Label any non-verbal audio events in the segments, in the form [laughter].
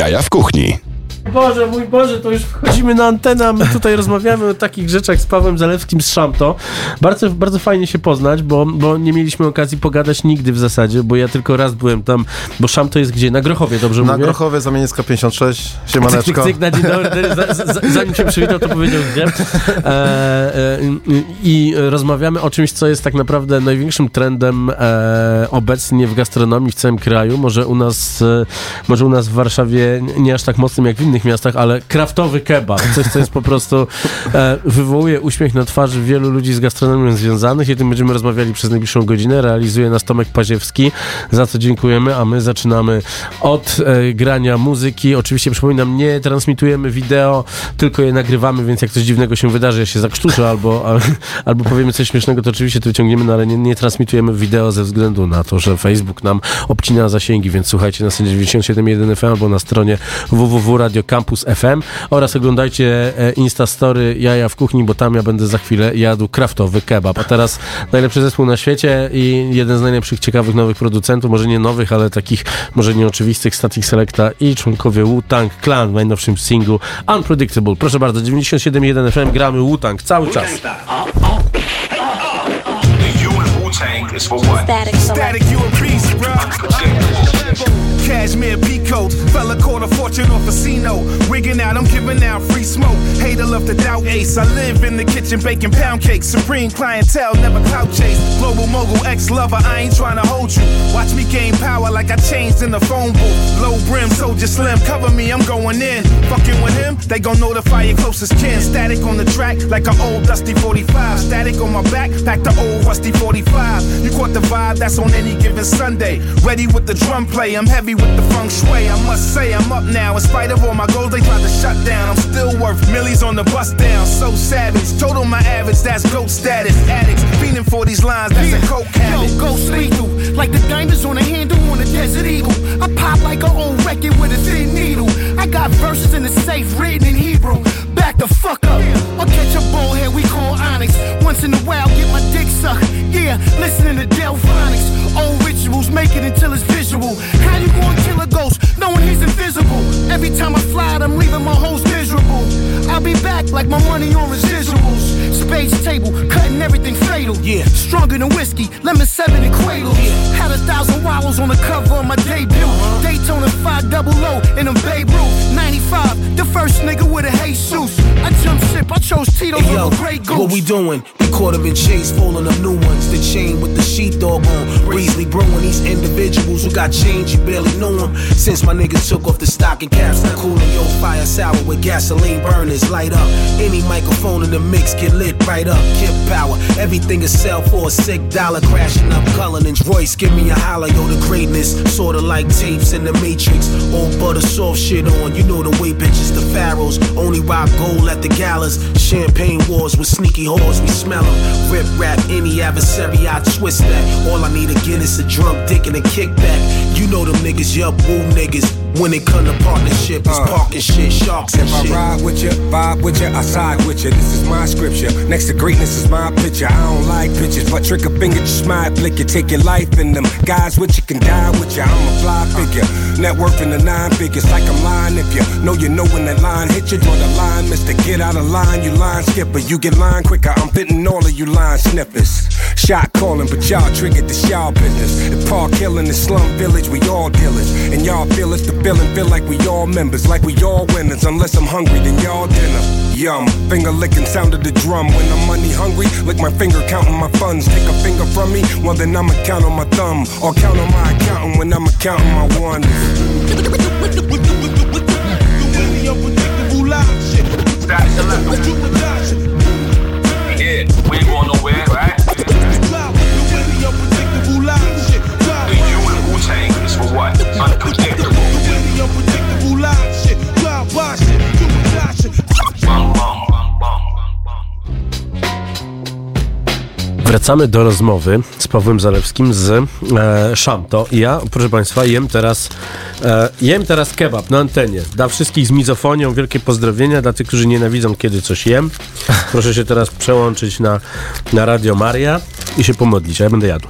Jaja w kuchni. Boże, mój Boże, to już wchodzimy na antenę, a my tutaj rozmawiamy o takich rzeczach z Pawłem Zalewskim z Szamto. Bardzo, bardzo fajnie się poznać, bo, bo nie mieliśmy okazji pogadać nigdy w zasadzie, bo ja tylko raz byłem tam, bo Szamto jest gdzie? Na Grochowie, dobrze Na mówię? Grochowie, Zamieniecka 56, Cyk, cyk, siemaneczko. cyk, na dzień dobry. Za- za- Zanim się przywitał, to powiedział gdzie. E, e, I rozmawiamy o czymś, co jest tak naprawdę największym trendem e, obecnie w gastronomii w całym kraju. Może u nas, e, może u nas w Warszawie nie aż tak mocnym jak w innych miastach, ale kraftowy kebab. Coś, co jest po prostu e, wywołuje uśmiech na twarzy wielu ludzi z gastronomią związanych i tym będziemy rozmawiali przez najbliższą godzinę. Realizuje nas Tomek Paziewski, za co dziękujemy, a my zaczynamy od e, grania muzyki. Oczywiście przypominam, nie transmitujemy wideo, tylko je nagrywamy, więc jak coś dziwnego się wydarzy, ja się zakrztuszę albo, al, albo powiemy coś śmiesznego, to oczywiście to wyciągniemy, no ale nie, nie transmitujemy wideo ze względu na to, że Facebook nam obcina zasięgi, więc słuchajcie na stronie 97.1 FM albo na stronie www.radiocampus FM oraz oglądajcie e, Instastory Jaja w kuchni, bo tam ja będę za chwilę jadł kraftowy kebab. A teraz najlepszy zespół na świecie i jeden z najlepszych, ciekawych nowych producentów, może nie nowych, ale takich może nieoczywistych, Static Selecta i członkowie Wu-Tang Clan w najnowszym singlu Unpredictable. Proszę bardzo, 97.1 FM gramy Wu-Tang cały czas. Static. Static, you a beast, bro. Cashmere peacoat, fella caught a fortune off a casino. Wigging out, I'm giving out free smoke. Hater love to doubt ace. I live in the kitchen baking pound cakes. Supreme clientele, never clout chase. Global mogul, ex lover, I ain't trying to hold you. Watch me gain power like I changed in the phone booth. Low brim, soldier slim, cover me, I'm going in. Fucking with him, they gon' notify your closest kin. Static on the track like an old dusty 45. Static on my back, back the old rusty 45. You caught the vibe, that's on any given Sunday. Ready with the drum play, I'm heavy with the feng shui. I must say, I'm up now. In spite of all my goals, they tried to shut down. I'm still worth millies on the bus down. So savage, total my average, that's goat status. Addicts, feeling for these lines, that's a coke habit. Yo, ghost lethal, like the diamonds on the handle on a desert eagle. I pop like an old record with a thin needle. I got verses in the safe written in Hebrew. Back the fuck up, or catch a bullhead we call Onyx. Once in a while, get my dick sucked. Yeah, listening to Delphonics. Old rituals, make it until it's visual. How you gonna kill a ghost knowing he's invisible? Every time I fly out, I'm leaving my host miserable. I'll be back like my money on residuals. Spades table, cutting everything fatal. Yeah. Stronger than whiskey, lemon seven and cradle. Had a thousand wallows on the cover of my debut. Daytona 5 double low in them Babe Ruth. 95, the first nigga with a Jesus. I jump ship, I chose Tito's Hey, yo, Goose. what we doing? We caught him in chase, falling up new ones. The chain with the sheepdog on. Breezely brewing these individuals who got change, you barely knew them. Since my niggas took off the stocking caps, the cooling your fire sour with gasoline burners. Light up any microphone in the mix, get lit right up. Kip power, everything is sell for a sick dollar. Crashing up Cullinan's Royce, give me a holler, yo, the greatness. Sorta like tapes in the Matrix. All butter soft shit on, you know the way bitches, the pharaohs. Only rock at the galas. Champagne wars with sneaky whores, we smell them. Rip rap any adversary, I twist that. All I need again is a drunk dick and a kickback. You know them niggas, yup, woo niggas. When it come to partnership, it's uh. parking shit, sharks and If I ride with you, vibe with you, I side with you. This is my scripture. Next to greatness is my picture. I don't like pictures, but trick a finger, just smile, flick you, take your life in them. Guys with you can die with you. I'm a fly figure. Net worth in the nine figures, like I'm lying if you know you know when that line hit you. Draw the line, mister. Get out of line, you line skipper. You get line quicker. I'm fitting all of you line snippers. Shot calling, but y'all triggered the y'all business. If Park Hill in the slum village, we all dealers. And y'all feel it's the feeling, feel like we all members, like we all winners. Unless I'm hungry, then y'all dinner. Yum, finger licking sound of the drum. When I'm money hungry, lick my finger counting my funds. Take a finger from me, well then I'ma count on my thumb. Or count on my accountant when I'ma counting my ones. Really unpredictable Wracamy do rozmowy z Pawłem Zalewskim z e, Szamto. Ja, proszę Państwa, jem teraz, e, jem teraz kebab na antenie. Dla wszystkich z mizofonią wielkie pozdrowienia, dla tych, którzy nienawidzą, kiedy coś jem. Proszę się teraz przełączyć na, na Radio Maria i się pomodlić, a ja będę jadł.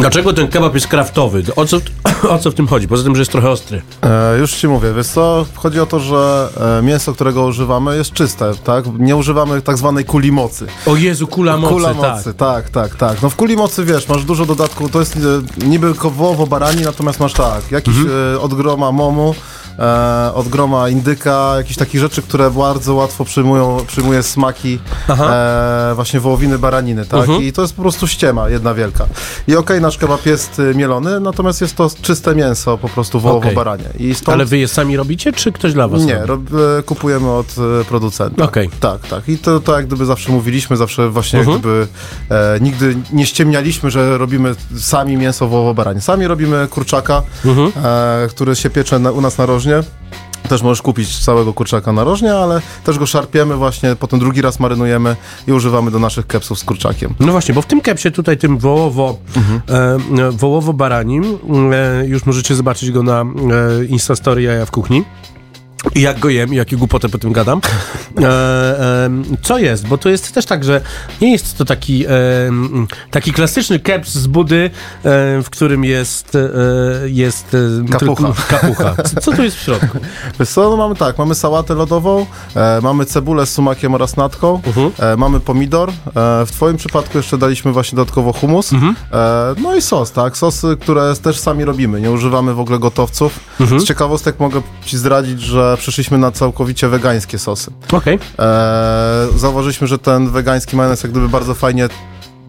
Dlaczego ten kebab jest kraftowy? O co, [coughs] o co w tym chodzi? Poza tym, że jest trochę ostry. E, już ci mówię, wiesz co, chodzi o to, że e, mięso, którego używamy jest czyste, tak? Nie używamy tak zwanej kuli mocy. O Jezu, kula mocy, Kula tak. mocy, tak, tak, tak. No w kuli mocy, wiesz, masz dużo dodatków, to jest e, niby kowowo barani, natomiast masz tak, jakiś Mhm. e, od groma momu, e, od groma indyka, jakieś takich rzeczy, które bardzo łatwo przyjmują, przyjmuje smaki e, właśnie wołowiny, baraniny, tak? Mhm. I to jest po prostu ściema, jedna wielka. I okej, nasz kebab jest e, mielony, natomiast jest to czyste mięso, po prostu wołowo-baranie. I stąd... Ale wy je sami robicie, czy ktoś dla was Nie, rob, e, kupujemy od e, producenta. Okej. Tak, tak. I to, to jak gdyby zawsze mówiliśmy, zawsze właśnie jak gdyby e, nigdy nie ściemnialiśmy, że robimy sami mięso wołowo-baranie. Sami robimy kurczaka, Mhm. e, który się piecze na, u nas na rożnie. Też możesz kupić całego kurczaka na rożnie, ale też go szarpiemy właśnie, potem drugi raz marynujemy i używamy do naszych kepsów z kurczakiem. No właśnie, bo w tym kepsie tutaj, tym wołowo, Mhm. e, wołowo-baranim, e, już możecie zobaczyć go na e, Instastory Jaja w kuchni. I jak go jem, i jakie głupotę po tym gadam. E, e, co jest? Bo to jest też tak, że nie jest to taki, e, taki klasyczny keps z budy, e, w którym jest, e, jest e, Kapucha. tylko- kapucha. Co, [laughs] co tu jest w środku? Wiesz co, no mamy tak, mamy sałatę lodową, e, mamy cebulę z sumakiem oraz natką, e, mamy pomidor, e, w twoim przypadku jeszcze daliśmy właśnie dodatkowo humus, e, no i sos, tak, sosy, które też sami robimy, nie używamy w ogóle gotowców. Mhm. Z ciekawostek mogę ci zdradzić, że przeszliśmy na całkowicie wegańskie sosy. Okej. E, zauważyliśmy, że ten wegański majonez jak gdyby bardzo fajnie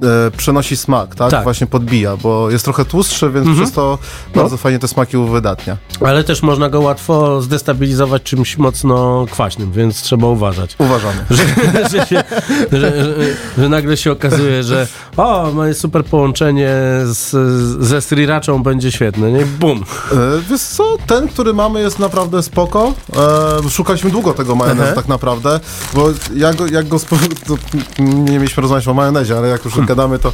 e, przenosi smak, tak? Tak. Właśnie podbija, bo jest trochę tłustszy, więc Mhm. przez to No. bardzo fajnie te smaki uwydatnia. Ale też można go łatwo zdestabilizować czymś mocno kwaśnym, więc trzeba uważać. Uważamy. [laughs] że, że, się, że, że, nagle się okazuje, że o, ma super połączenie z, ze sriraczą, będzie świetne, nie? Bum. E, Wiesz co, ten, który mamy jest naprawdę spoko. E, szukaliśmy długo tego majonezu tak naprawdę, bo jak go, jak go spró- [laughs] to nie mieliśmy rozmawiać o majonezie, ale jak już Hmm. Gadamy, to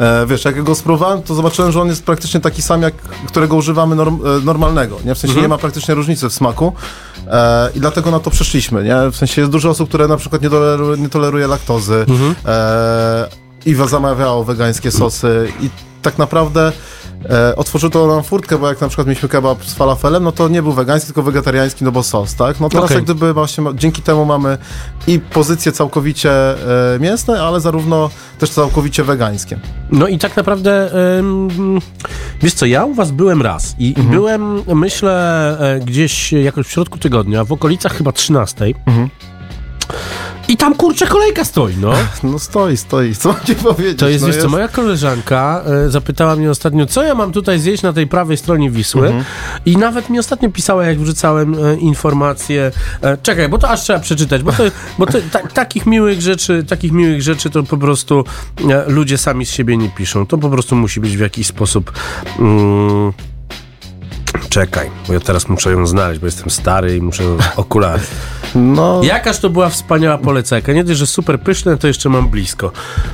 e, wiesz, jak go spróbowałem, to zobaczyłem, że on jest praktycznie taki sam, jak którego używamy norm, e, normalnego, nie? W sensie Mhm. nie ma praktycznie różnicy w smaku e, i dlatego na to przeszliśmy, nie? W sensie jest dużo osób, które na przykład nie toleruje, nie toleruje laktozy Mhm. e, i zamawiało wegańskie sosy i tak naprawdę e, otworzyło to nam furtkę, bo jak na przykład mieliśmy kebab z falafelem, no to nie był wegański, tylko wegetariański, no bo sos, tak? No teraz Okej. jak gdyby właśnie dzięki temu mamy i pozycje całkowicie e, mięsne, ale zarówno też całkowicie wegańskie. No i tak naprawdę, ym, wiesz co, ja u was byłem raz i Mhm. byłem, myślę, e, gdzieś jakoś w środku tygodnia, w okolicach chyba 13. Mhm. I tam kurczę kolejka stoi, no. No stoi, stoi, co mam ci powiedzieć? To jest, no wiesz co, moja koleżanka e, zapytała mnie ostatnio, co ja mam tutaj zjeść na tej prawej stronie Wisły Mhm. i nawet mi ostatnio pisała, jak wrzucałem e, informacje, e, czekaj, bo to aż trzeba przeczytać, bo to, bo to ta, takich miłych rzeczy, takich miłych rzeczy to po prostu e, ludzie sami z siebie nie piszą, to po prostu musi być w jakiś sposób... Mm, Czekaj, bo ja teraz muszę ją znaleźć, bo jestem stary i muszę okulary. No, Jakaż to była wspaniała polecajka. Nie dość, że super pyszne, to jeszcze mam blisko.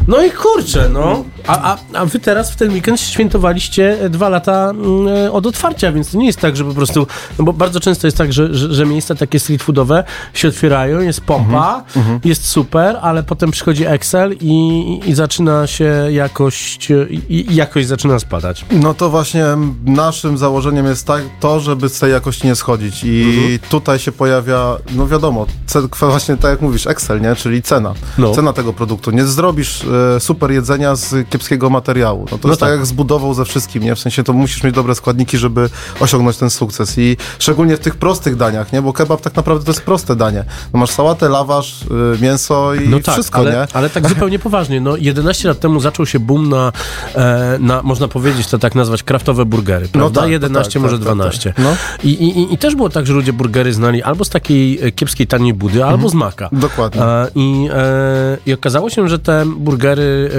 No i kurczę, no. A, a, a wy teraz w ten weekend świętowaliście dwa lata mm, od otwarcia, więc to nie jest tak, że po prostu... No bo bardzo często jest tak, że, że, że miejsca takie street foodowe się otwierają, jest pompa, jest super, ale potem przychodzi Excel i, i zaczyna się jakość... I jakość zaczyna spadać. No to właśnie naszym założeniem jest tak, to, żeby z tej jakości nie schodzić i Mhm. tutaj się pojawia, no wiadomo, ce- właśnie tak jak mówisz, Excel, nie? czyli cena. No. Cena tego produktu. Nie zrobisz e, super jedzenia z kiepskiego materiału. No to No jest tak. tak. jak z budową ze wszystkim, nie? W sensie to musisz mieć dobre składniki, żeby osiągnąć ten sukces i szczególnie w tych prostych daniach, nie? Bo kebab tak naprawdę to jest proste danie. No masz sałatę, lawasz, y, mięso i No tak, wszystko, ale, nie? ale tak zupełnie [laughs] poważnie. No 11 lat temu zaczął się boom na, e, na można powiedzieć to tak nazwać, kraftowe burgery, prawda? tak, 11, tak, może tak, tak, 12. tak. No. I, i, I też było tak, że ludzie burgery znali albo z takiej e, kiepskiej, taniej budy, albo z maka. Dokładnie. I, e, I okazało się, że te burgery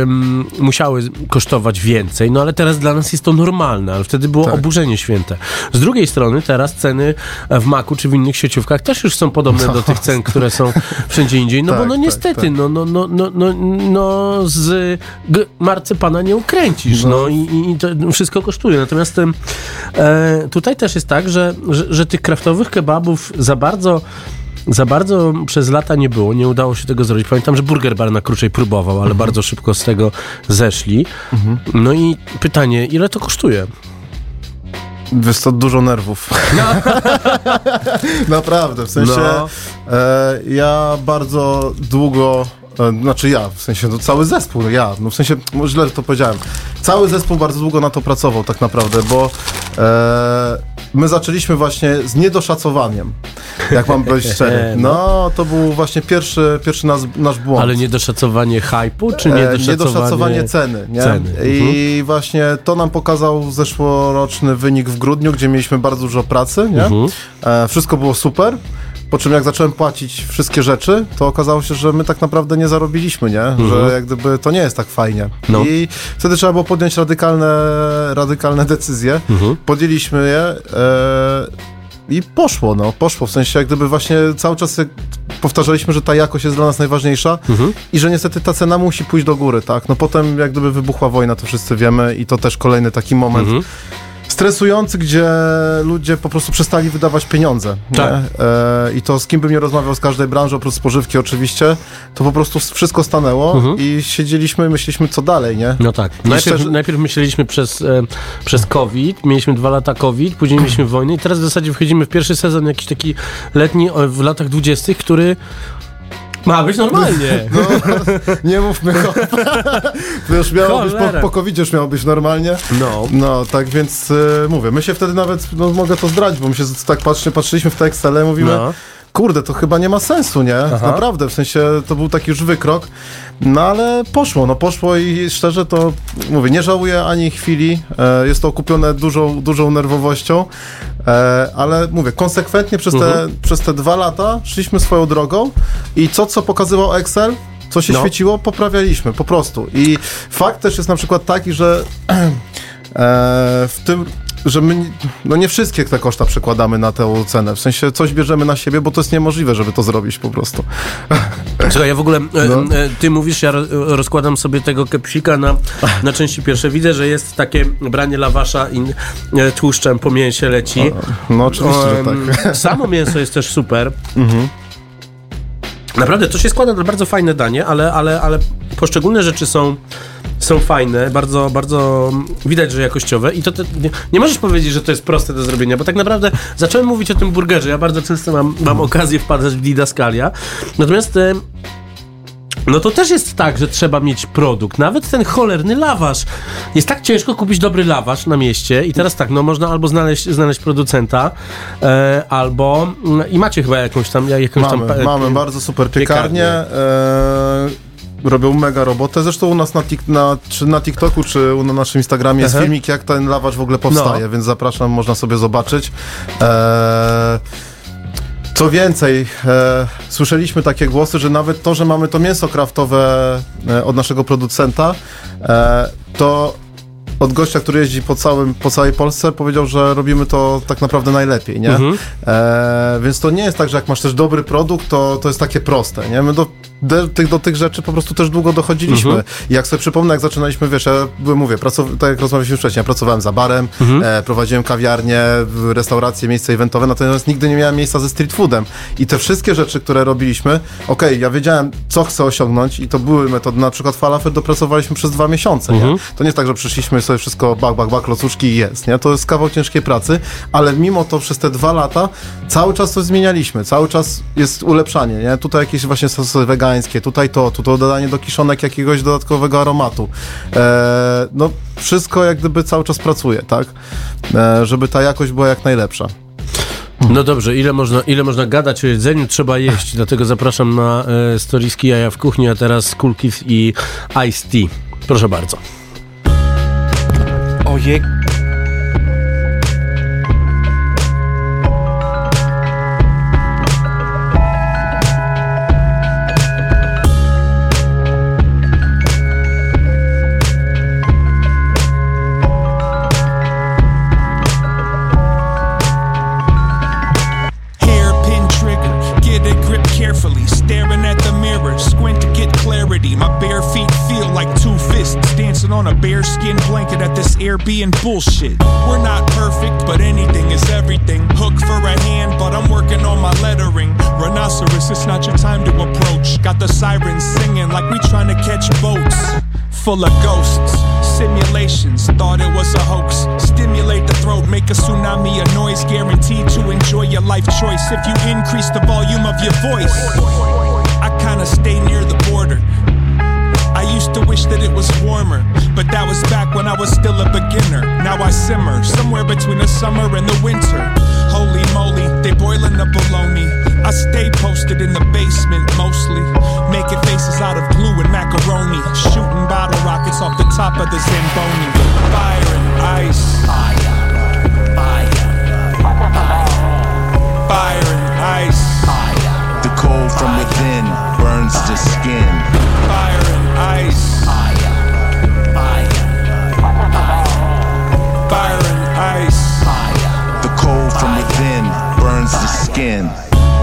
musiały kosztować więcej, no ale teraz dla nas jest to normalne, ale wtedy było Tak. oburzenie święte. Z drugiej strony teraz ceny w maku czy w innych sieciówkach też już są podobne do tych cen, które są wszędzie indziej, no bo Tak, no tak, niestety, tak. no, no, no, no, no, no z g- marcypana nie ukręcisz, no, i, i- i to wszystko kosztuje. Natomiast e, tutaj też jest tak, że, że, że tych kraftowych kebabów za bardzo za bardzo przez lata nie było, nie udało się tego zrobić. Pamiętam, że Burger Bar na krócej próbował, ale bardzo szybko z tego zeszli. No i pytanie, ile to kosztuje? Wiesz to dużo nerwów. [laughs] Naprawdę, w sensie No. e, ja bardzo długo, e, znaczy ja, w sensie no, cały zespół, ja, no w sensie, no, źle to powiedziałem, cały zespół bardzo długo na to pracował tak naprawdę, bo e, my zaczęliśmy właśnie z niedoszacowaniem, jak mam być szczery. No, to był właśnie pierwszy, pierwszy nas, nasz błąd. Ale niedoszacowanie hypu, czy E, niedoszacowanie... Niedoszacowanie ceny, nie? ceny, Mhm. I właśnie to nam pokazał zeszłoroczny wynik w grudniu, gdzie mieliśmy bardzo dużo pracy, nie? Mhm. E, wszystko było super. Po czym jak zacząłem płacić wszystkie rzeczy, to okazało się, że my tak naprawdę nie zarobiliśmy, nie? Że jak gdyby to nie jest tak fajnie. Mhm. No. I wtedy trzeba było podjąć radykalne, radykalne decyzje. Mhm. Podjęliśmy je e, i poszło, no, poszło. W sensie jak gdyby właśnie cały czas powtarzaliśmy, że ta jakość jest dla nas najważniejsza Mhm. i że niestety ta cena musi pójść do góry, tak? No potem jak gdyby wybuchła wojna, to wszyscy wiemy i to też kolejny taki moment Mhm. Stresujący, gdzie ludzie po prostu przestali wydawać pieniądze. Tak. E, I to z kim bym nie rozmawiał z każdej branży, oprócz spożywki oczywiście, to po prostu wszystko stanęło Mhm. i siedzieliśmy i myśleliśmy, co dalej, nie? No tak. Najpierw, szczerze- najpierw myśleliśmy przez, e, przez COVID, mieliśmy dwa lata COVID, później mieliśmy wojnę i teraz w zasadzie wchodzimy w pierwszy sezon jakiś taki letni w latach dwudziestych, który ma być normalnie. [laughs] No, nie mówmy o... To już miało być, po, po covid już miało być normalnie. No. No, tak więc e, mówię, my się wtedy nawet, no mogę to zdradzić, bo my się tak patrzy, patrzyliśmy w te Excele, mówimy, No. Kurde, to chyba nie ma sensu, nie? Naprawdę, w sensie to był taki już wykrok, no ale poszło, no poszło i szczerze to, mówię, nie żałuję ani chwili, e, jest to okupione dużą, dużą nerwowością, e, ale mówię, konsekwentnie przez te, przez te dwa lata szliśmy swoją drogą i co, co pokazywał Excel, co się No. świeciło, poprawialiśmy, po prostu. I fakt też jest na przykład taki, że [clears throat] e, w tym, że my, no nie wszystkie te koszta przekładamy na tę cenę. W sensie coś bierzemy na siebie, bo to jest niemożliwe, żeby to zrobić po prostu. Słuchaj, ja w ogóle, e, No. e, ty mówisz, ja ro- rozkładam sobie tego kepsika na, na części pierwsze. Widzę, że jest takie branie lawasza i e, tłuszczem po mięsie leci. No oczywiście, że tak. [laughs] Samo mięso jest też super. Naprawdę, to się składa na bardzo fajne danie, ale, ale, ale poszczególne rzeczy są, są fajne, bardzo, bardzo widać, że jakościowe i to te, nie, nie możesz powiedzieć, że to jest proste do zrobienia, bo tak naprawdę zacząłem mówić o tym burgerze, ja bardzo często mam, mam okazję wpadać w didaskalia, natomiast e, no to też jest tak, że trzeba mieć produkt. Nawet ten cholerny lawasz. Jest tak ciężko kupić dobry lawasz na mieście i teraz tak, no można albo znaleźć, znaleźć producenta, e, albo mm, i macie chyba jakąś tam jakąś Mamy, tam pa- mamy bardzo super piekarnię. piekarnię. E, robią mega robotę. Zresztą u nas na, tik, na, czy na TikToku, czy na naszym Instagramie jest Aha. filmik, jak ten lawacz w ogóle powstaje, No. więc zapraszam, można sobie zobaczyć. E, co więcej, e, słyszeliśmy takie głosy, że nawet to, że mamy to mięso kraftowe e, od naszego producenta, e, to od gościa, który jeździ po, całym, po całej Polsce, powiedział, że robimy to tak naprawdę najlepiej, nie? Mhm. E, więc to nie jest tak, że jak masz też dobry produkt, to, to jest takie proste, nie? My do, de, tych, do tych rzeczy po prostu też długo dochodziliśmy. Mhm. Jak sobie przypomnę, jak zaczynaliśmy, wiesz, ja mówię, pracow- tak jak rozmawialiśmy wcześniej, ja pracowałem za barem, Mhm. e, prowadziłem kawiarnię, restauracje, miejsca eventowe, natomiast nigdy nie miałem miejsca ze street foodem. I te wszystkie rzeczy, które robiliśmy, okej, ja wiedziałem, co chcę osiągnąć i to były metody, na przykład falafel dopracowaliśmy przez dwa miesiące, Mhm. nie? To nie jest tak, że przyszliśmy sobie wszystko bak, bak, bak, klocuszki i jest, nie? To jest kawał ciężkiej pracy, ale mimo to przez te dwa lata cały czas coś zmienialiśmy, cały czas jest ulepszanie, nie? Tutaj jakieś właśnie sosy wegańskie, tutaj to, tu to dodanie do kiszonek jakiegoś dodatkowego aromatu. E, no, wszystko jak gdyby cały czas pracuje, tak? E, żeby ta jakość była jak najlepsza. No dobrze, ile można, ile można gadać o jedzeniu, trzeba jeść, dlatego zapraszam na e, storiski jaja w kuchni, a teraz Kids i Ice Tea. Proszę bardzo. Ojej. My bare feet feel like two fists dancing on a bearskin blanket at this Airbnb bullshit. We're not perfect, but anything is everything. Hook for a hand, but I'm working on my lettering. Rhinoceros, it's not your time to approach. Got the sirens singing like we trying to catch boats. Full of ghosts, simulations, thought it was a hoax. Stimulate the throat, make a tsunami a noise, guaranteed to enjoy your life choice if you increase the volume of your voice. I kinda stay near the border. I used to wish that it was warmer, but that was back when I was still a beginner. Now I simmer somewhere between the summer and the winter. Holy moly, they boiling the bologna. I stay posted in the basement mostly, making faces out of glue and macaroni, shooting bottle rockets off the top of the Zamboni. Fire and ice. Fire and ice. The cold from within burns the skin. Fire and ice. Fire and ice. The cold from within burns the skin.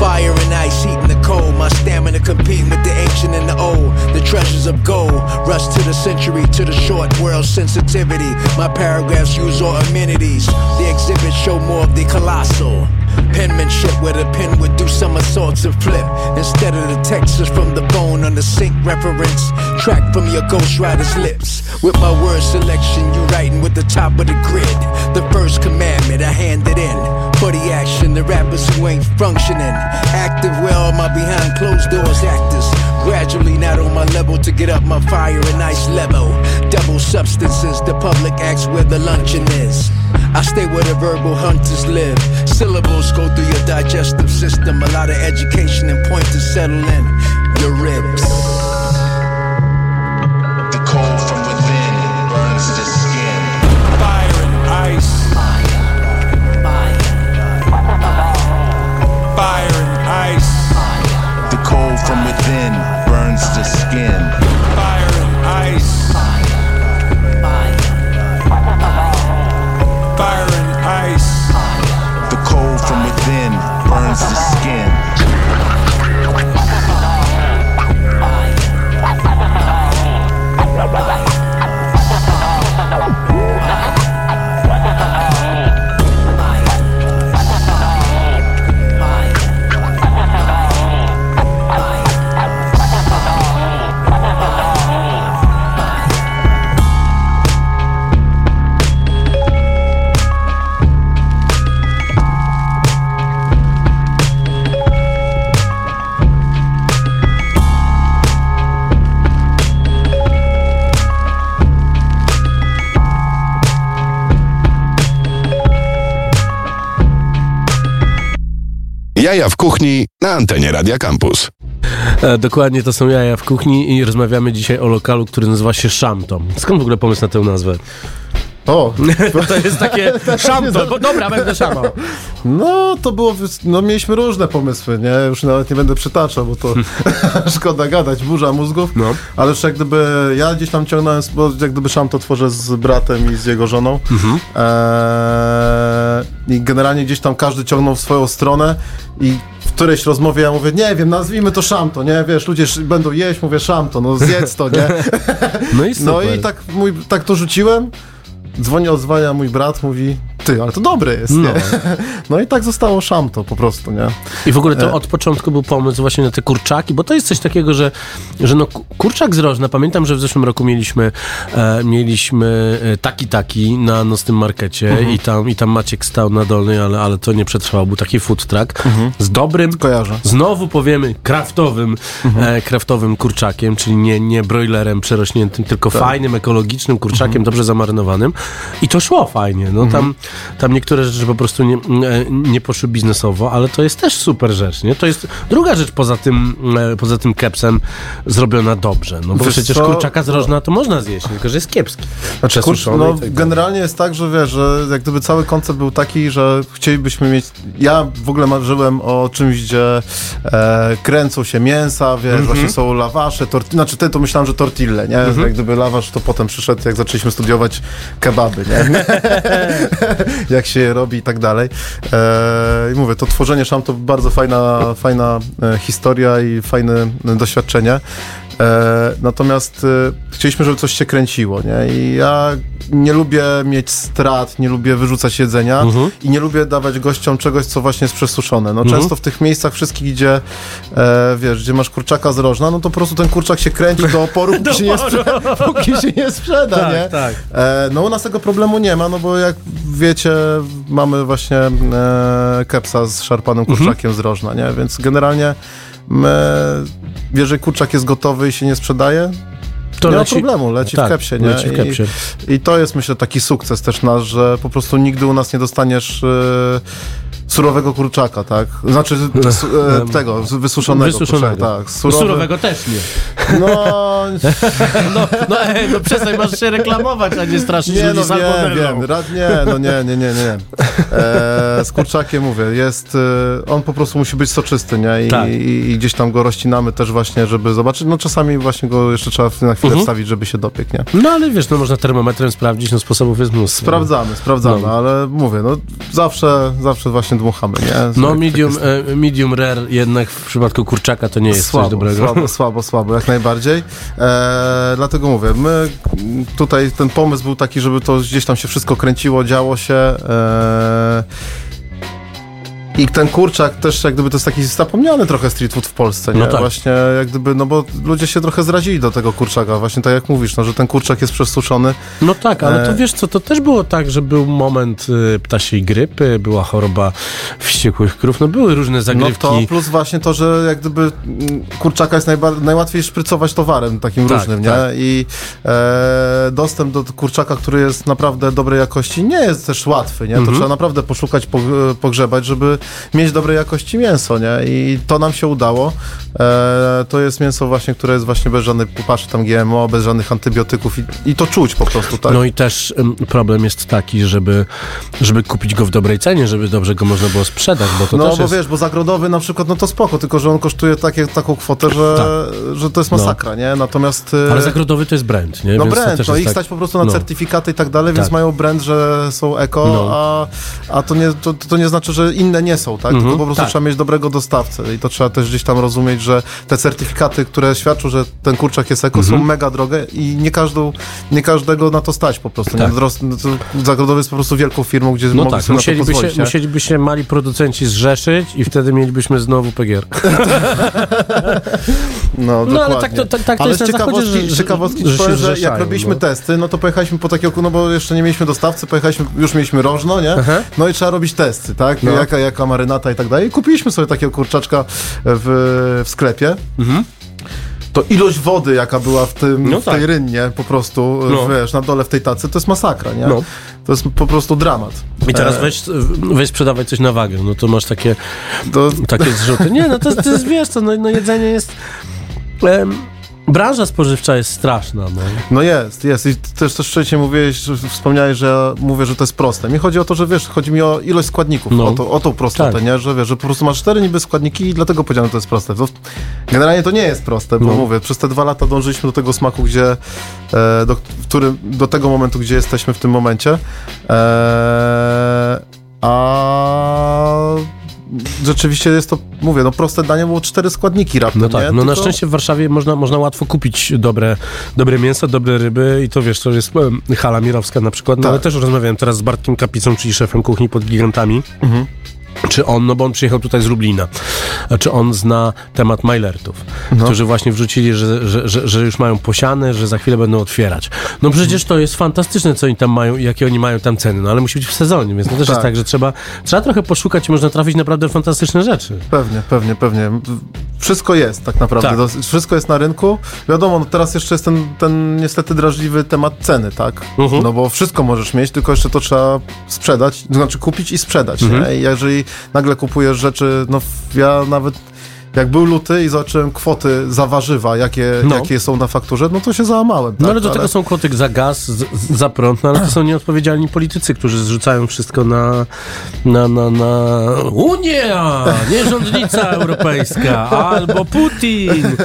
Fire and ice, heating the cold. My stamina competing with the ancient and the old. The treasures of gold. Rush to the century, to the short world sensitivity. My paragraphs use all amenities. The exhibits show more of the colossal. Penmanship where the pen would do somersaults and flip. Instead of the textures from the bone on the sync reference. Track from your ghostwriter's lips. With my word selection, you writing with the top of the grid. The first commandment, For the action, the rappers who ain't functioning. Active where all my behind closed doors actors. Gradually not on my level to get up my fire and ice level. Double substances, the public asks where the luncheon is. I stay where the verbal hunters live. Syllables go through your digestive system. A lot of education and point to settle in your ribs. Jaja w kuchni na antenie Radia Campus. E, dokładnie to są jaja w kuchni i rozmawiamy dzisiaj o lokalu, który nazywa się Szamto. Skąd w ogóle pomysł na tę nazwę? O, [laughs] to jest takie [laughs] szamto, bo dobra, będę szamał. no to było, no mieliśmy różne pomysły, nie? Już nawet nie będę przytaczał, bo to [laughs] szkoda gadać, burza mózgów. No. Ale już jak gdyby, ja gdzieś tam ciągnąłem, bo jak gdyby szam to tworzę z bratem i z jego żoną. Eee, I generalnie gdzieś tam każdy ciągnął w swoją stronę i w którejś rozmowie ja mówię, nie wiem, nazwijmy to szamto, nie? Wiesz, ludzie będą jeść, mówię szamto, no zjedz to, nie? No i super. No i tak, mój, tak to rzuciłem. Dzwoni, odzwania mój brat, mówi, ty, ale to dobre jest, No. nie? [laughs] No i tak zostało szamto po prostu, nie? I w ogóle to E. od początku był pomysł właśnie na te kurczaki, bo to jest coś takiego, że, że no, ku- kurczak z rożna, pamiętam, że w zeszłym roku mieliśmy, e, mieliśmy e, taki taki na nocnym markecie Mhm. i, tam, i tam Maciek stał na dolnej, ale, ale to nie przetrwało, był taki food truck z dobrym, Mhm. Kojarzę. Mhm. znowu powiemy, kraftowym, e, kraftowym kurczakiem, czyli nie, nie broilerem przerośniętym, tylko Tak. fajnym, ekologicznym kurczakiem, Mhm. dobrze zamarynowanym i to szło fajnie, no tam, tam niektóre rzeczy po prostu nie, nie poszły biznesowo, ale to jest też super rzecz, nie? To jest druga rzecz poza tym, e, poza tym kepsem zrobiona dobrze, no bo Wiesz przecież co? kurczaka z rożna to można zjeść, tylko że jest kiepski. Znaczy, kurcz, no, tak generalnie jest tak, że wiesz, że jak gdyby cały koncept był taki, że chcielibyśmy mieć. Ja w ogóle marzyłem o czymś, gdzie e, kręcą się mięsa, wiesz, Mhm. właśnie są lawasze, torti- znaczy ty to myślałem, że tortille, nie? Mhm. Jak gdyby lawasz to potem przyszedł, jak zaczęliśmy studiować kebaby, nie? [laughs] jak się je robi i tak dalej. E, I mówię, to tworzenie szam to bardzo fajna, fajna e, historia i fajne e, doświadczenie. E, natomiast e, chcieliśmy, żeby coś się kręciło, nie? I ja nie lubię mieć strat, nie lubię wyrzucać jedzenia Mhm. i nie lubię dawać gościom czegoś, co właśnie jest przesuszone. No Mhm. często w tych miejscach wszystkich, gdzie e, wiesz, gdzie masz kurczaka z rożna, no to po prostu ten kurczak się kręci do oporu, [laughs] póki, się, nie sprzeda, póki się nie sprzeda, Tak, nie? tak. E, no u nas tego problemu nie ma, no bo jak wiecie, mamy właśnie e, kepsa z szarpanym Mhm. kurczakiem z rożna, nie? Więc generalnie my, jeżeli kurczak jest gotowy i się nie sprzedaje, To nie leci- ma problemu, leci tak, w kepsie, nie? leci w kepsie. I, I to jest myślę taki sukces też nasz, że po prostu nigdy u nas nie dostaniesz e, surowego kurczaka, tak? Znaczy s- [laughs] e, tego, wysuszonego, Wysuszonego. kurczaka, tak. Surowy. Surowego też nie. No, [laughs] No, no, ej, no przestań, masz się reklamować, a nie straszyć Nie, no salmonellą. wiem. Rad, nie, no nie, nie, nie, nie. nie. E, z kurczakiem mówię, jest, e, on po prostu musi być soczysty, nie? I, Tak. i, i gdzieś tam go rozcinamy też właśnie, żeby zobaczyć. No czasami właśnie go jeszcze trzeba na chwilę Mhm. wstawić, żeby się dopiekł, nie? No ale wiesz, no można termometrem sprawdzić, no sposobów jest mnóstwo. Sprawdzamy, sprawdzamy, No. ale mówię, no zawsze, zawsze właśnie dmuchamy, nie? No medium, tak e, medium rare jednak w przypadku kurczaka to nie jest słabo, coś dobrego. Słabo, [laughs] słabo, słabo, jak najbardziej. E, dlatego mówię, my tutaj ten pomysł był taki, żeby to gdzieś tam się wszystko kręciło, działo się. E, i ten kurczak też jak gdyby to jest taki zapomniany trochę street food w Polsce, nie? No tak. Właśnie jak gdyby, no bo ludzie się trochę zrazili do tego kurczaka, właśnie tak jak mówisz, no, że ten kurczak jest przesuszony. No tak, ale to E, wiesz co, to też było tak, że był moment y, ptasiej grypy, była choroba wściekłych krów, no były różne No zagrywki. to plus właśnie to, że jak gdyby mm, kurczaka jest najłatwiej szprycować towarem takim Tak, różnym, tak. nie? I e, dostęp do kurczaka, który jest naprawdę dobrej jakości, nie jest też łatwy, nie? To Mhm. trzeba naprawdę poszukać, po, pogrzebać, żeby mieć dobrej jakości mięso, nie? I to nam się udało. E, to jest mięso właśnie, które jest właśnie bez żadnej pupaszy tam GMO, bez żadnych antybiotyków i, i to czuć po prostu, tak? No i też ym, problem jest taki, żeby, żeby kupić go w dobrej cenie, żeby dobrze go można było sprzedać, bo to no też bo jest... wiesz, bo zagrodowy na przykład, no to spoko, tylko że on kosztuje takie, taką kwotę, że, że to jest masakra, nie? Natomiast... e, Tak. Ale zagrodowy to jest brand, nie? No Więc brand, no ich tak- stać po prostu na no. certyfikaty i tak dalej, więc Tak. mają brand, że są eko, No. a, a to, nie, to, to nie znaczy, że inne nie są, tak? Mhm, Tylko po prostu tak. trzeba mieć dobrego dostawcę i to trzeba też gdzieś tam rozumieć, że te certyfikaty, które świadczą, że ten kurczak jest eko, Mhm. są mega drogie i nie, każdą, nie każdego na to stać po prostu. Tak. No Zagrodowy jest po prostu wielką firmą, gdzie No tak, musieliby pozwolić, się, nie? musieliby się mali producenci zrzeszyć i wtedy mielibyśmy znowu PGR. [laughs] No, No, ale tak to- tak- tak to ale jest z na zachodzie, ciekawostki, że- ciekawostki że powiem, że jak robiliśmy no. testy, no to pojechaliśmy po takiego, no bo jeszcze nie mieliśmy dostawcy, pojechaliśmy, już mieliśmy rożno, nie? Aha. No i trzeba robić testy, tak? No. Jaka, jaka marynata i tak dalej. I kupiliśmy sobie takiego kurczaczka w, w sklepie. To ilość wody, jaka była w, tym, Mhm. No w tej tak. rynnie po prostu, No. wiesz, na dole w tej tacy, to jest masakra, nie? No. To jest po prostu dramat. I teraz E, weź, weź sprzedawaj coś na wagę, no to masz takie, To, takie zrzuty. Nie, no to, to jest, wiesz co, no, no jedzenie jest... Branża spożywcza jest straszna, no. No jest, jest. I też też wcześniej mówiłeś, że wspomniałeś, że ja mówię, że to jest proste. Mi chodzi o to, że wiesz, chodzi mi o ilość składników, No. o, to, o tą prostotę, Tak. nie? Że wiesz, że po prostu masz cztery niby składniki i dlatego powiedziałem, że to jest proste. To, generalnie to nie jest proste, bo No. mówię, przez te dwa lata dążyliśmy do tego smaku, gdzie e, do, w którym, do tego momentu, gdzie jesteśmy w tym momencie. E, a rzeczywiście jest to, mówię, no proste danie było cztery składniki raptem, No tak, nie? no na Tylko- szczęście w Warszawie można, można łatwo kupić dobre, dobre mięso, dobre ryby i to wiesz, to jest hala mirowska na przykład, no Tak. ale też rozmawiałem teraz z Bartkiem Kapicą, czyli szefem kuchni pod gigantami. Mhm. Czy on, no bo on przyjechał tutaj z Lublina, czy on zna temat Majlertów, No. którzy właśnie wrzucili, że, że, że, że już mają posiane, że za chwilę będą otwierać. No przecież to jest fantastyczne, co oni tam mają i jakie oni mają tam ceny, no ale musi być w sezonie, więc to też jest Tak. tak, że trzeba, trzeba trochę poszukać i można trafić naprawdę fantastyczne rzeczy. Pewnie, pewnie, pewnie. Wszystko jest tak naprawdę. Tak. Wszystko jest na rynku. Wiadomo, no teraz jeszcze jest ten, ten niestety drażliwy temat ceny, tak? Mhm. No bo wszystko możesz mieć, tylko jeszcze to trzeba sprzedać, to znaczy kupić i sprzedać. Mhm. Nie? I jeżeli nagle kupujesz rzeczy, no ja nawet jak był luty i zobaczyłem kwoty za warzywa, jakie, No. jakie są na fakturze, no to się załamałem. No tak? ale do tego są kwoty za gaz, za prąd, no ale to są nieodpowiedzialni politycy, którzy zrzucają wszystko na, na, na, na Unia, nie rządnica [laughs] europejska, albo Putin.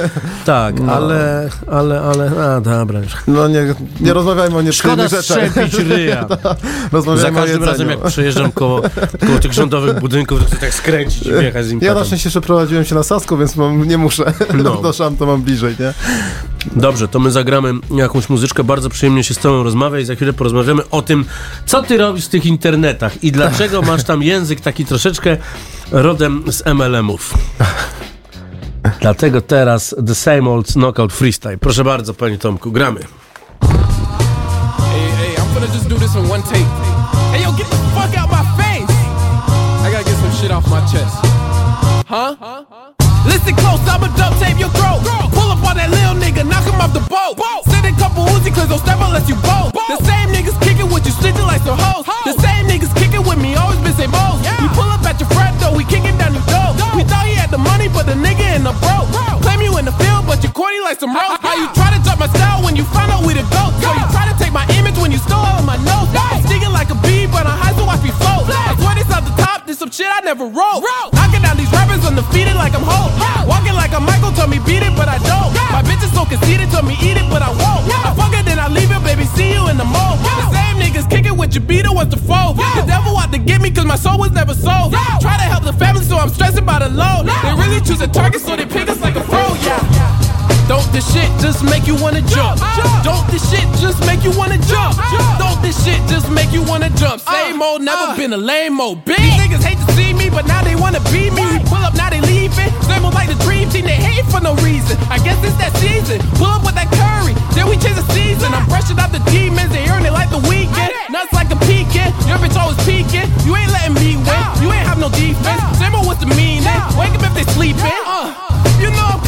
Tak, ale, ale, ale, a dobra. No nie, nie rozmawiajmy o Szkoda nieprzyjemnych rzeczach. strzępić ryja. [laughs] Za każdym razem, jak przejeżdżam koło, koło tych rządowych budynków, to chcę tak skręcić i wjechać z nim Ja na szczęście przeprowadziłem się na Sasy, Więc mam, nie muszę. No. [laughs] To mam bliżej, nie? Dobrze, to my zagramy jakąś muzyczkę. Bardzo przyjemnie się z Tobą rozmawia i za chwilę porozmawiamy o tym, co Ty robisz w tych internetach i dlaczego [laughs] masz tam język taki troszeczkę rodem z MLM-ów. [laughs] Dlatego teraz The Same Old Knockout Freestyle. Proszę bardzo, Panie Tomku, gramy. Hey, hey, I'm gonna just do this in one take. Hey, yo, get the fuck out my face! I gotta get some shit off my chest. Huh? Listen close, I'ma duct tape your throat. Pull up on that little nigga, knock him off the boat. Send a couple Uzi clips, don't step unless you bolt. The same niggas kicking with you, snitching like some hoes. The same niggas kicking with me, always been same hoes. We pull up at your front door, we kicking down your door. We thought he had the money, but the nigga in the broke. Claim you in the field, but you corny like some rose. How you try to drop my style when you find out we the goat? So you try to take my image when you stole of my notes. I'm stinging like a bee, but I'm high, so watch me float. I swear this off the top, this some shit I never wrote. Knocking down undefeated like I'm Hulk. Walking like a Michael, told me beat it, but I don't. My bitch is so conceited, told me eat it, but I won't. I fuck it, then I leave it, baby, see you in the mall. The same niggas kicking with your beater, what's the foe? The devil out to get me, cause my soul was never sold. Try to help the family, so I'm stressing by the load. They really choose a target, so they pick us like a pro, yeah. Don't this shit just make you wanna jump? jump. Don't this shit just make you wanna jump? jump. Don't this shit just make you wanna jump? Same old, never uh. been a lame old bitch. These niggas hate see me, but now they wanna be me. We pull up, now they leaving. Old like the dream team, they hate for no reason. I guess it's that season. Pull up with that curry, then we change the season. I'm brushing out the demons, they earn it like the weekend. Nuts like a peeking, your bitch always peeking. You ain't letting me win, you ain't have no defense. Same what's the meaning? Wake up if they sleeping. Uh, you know I'm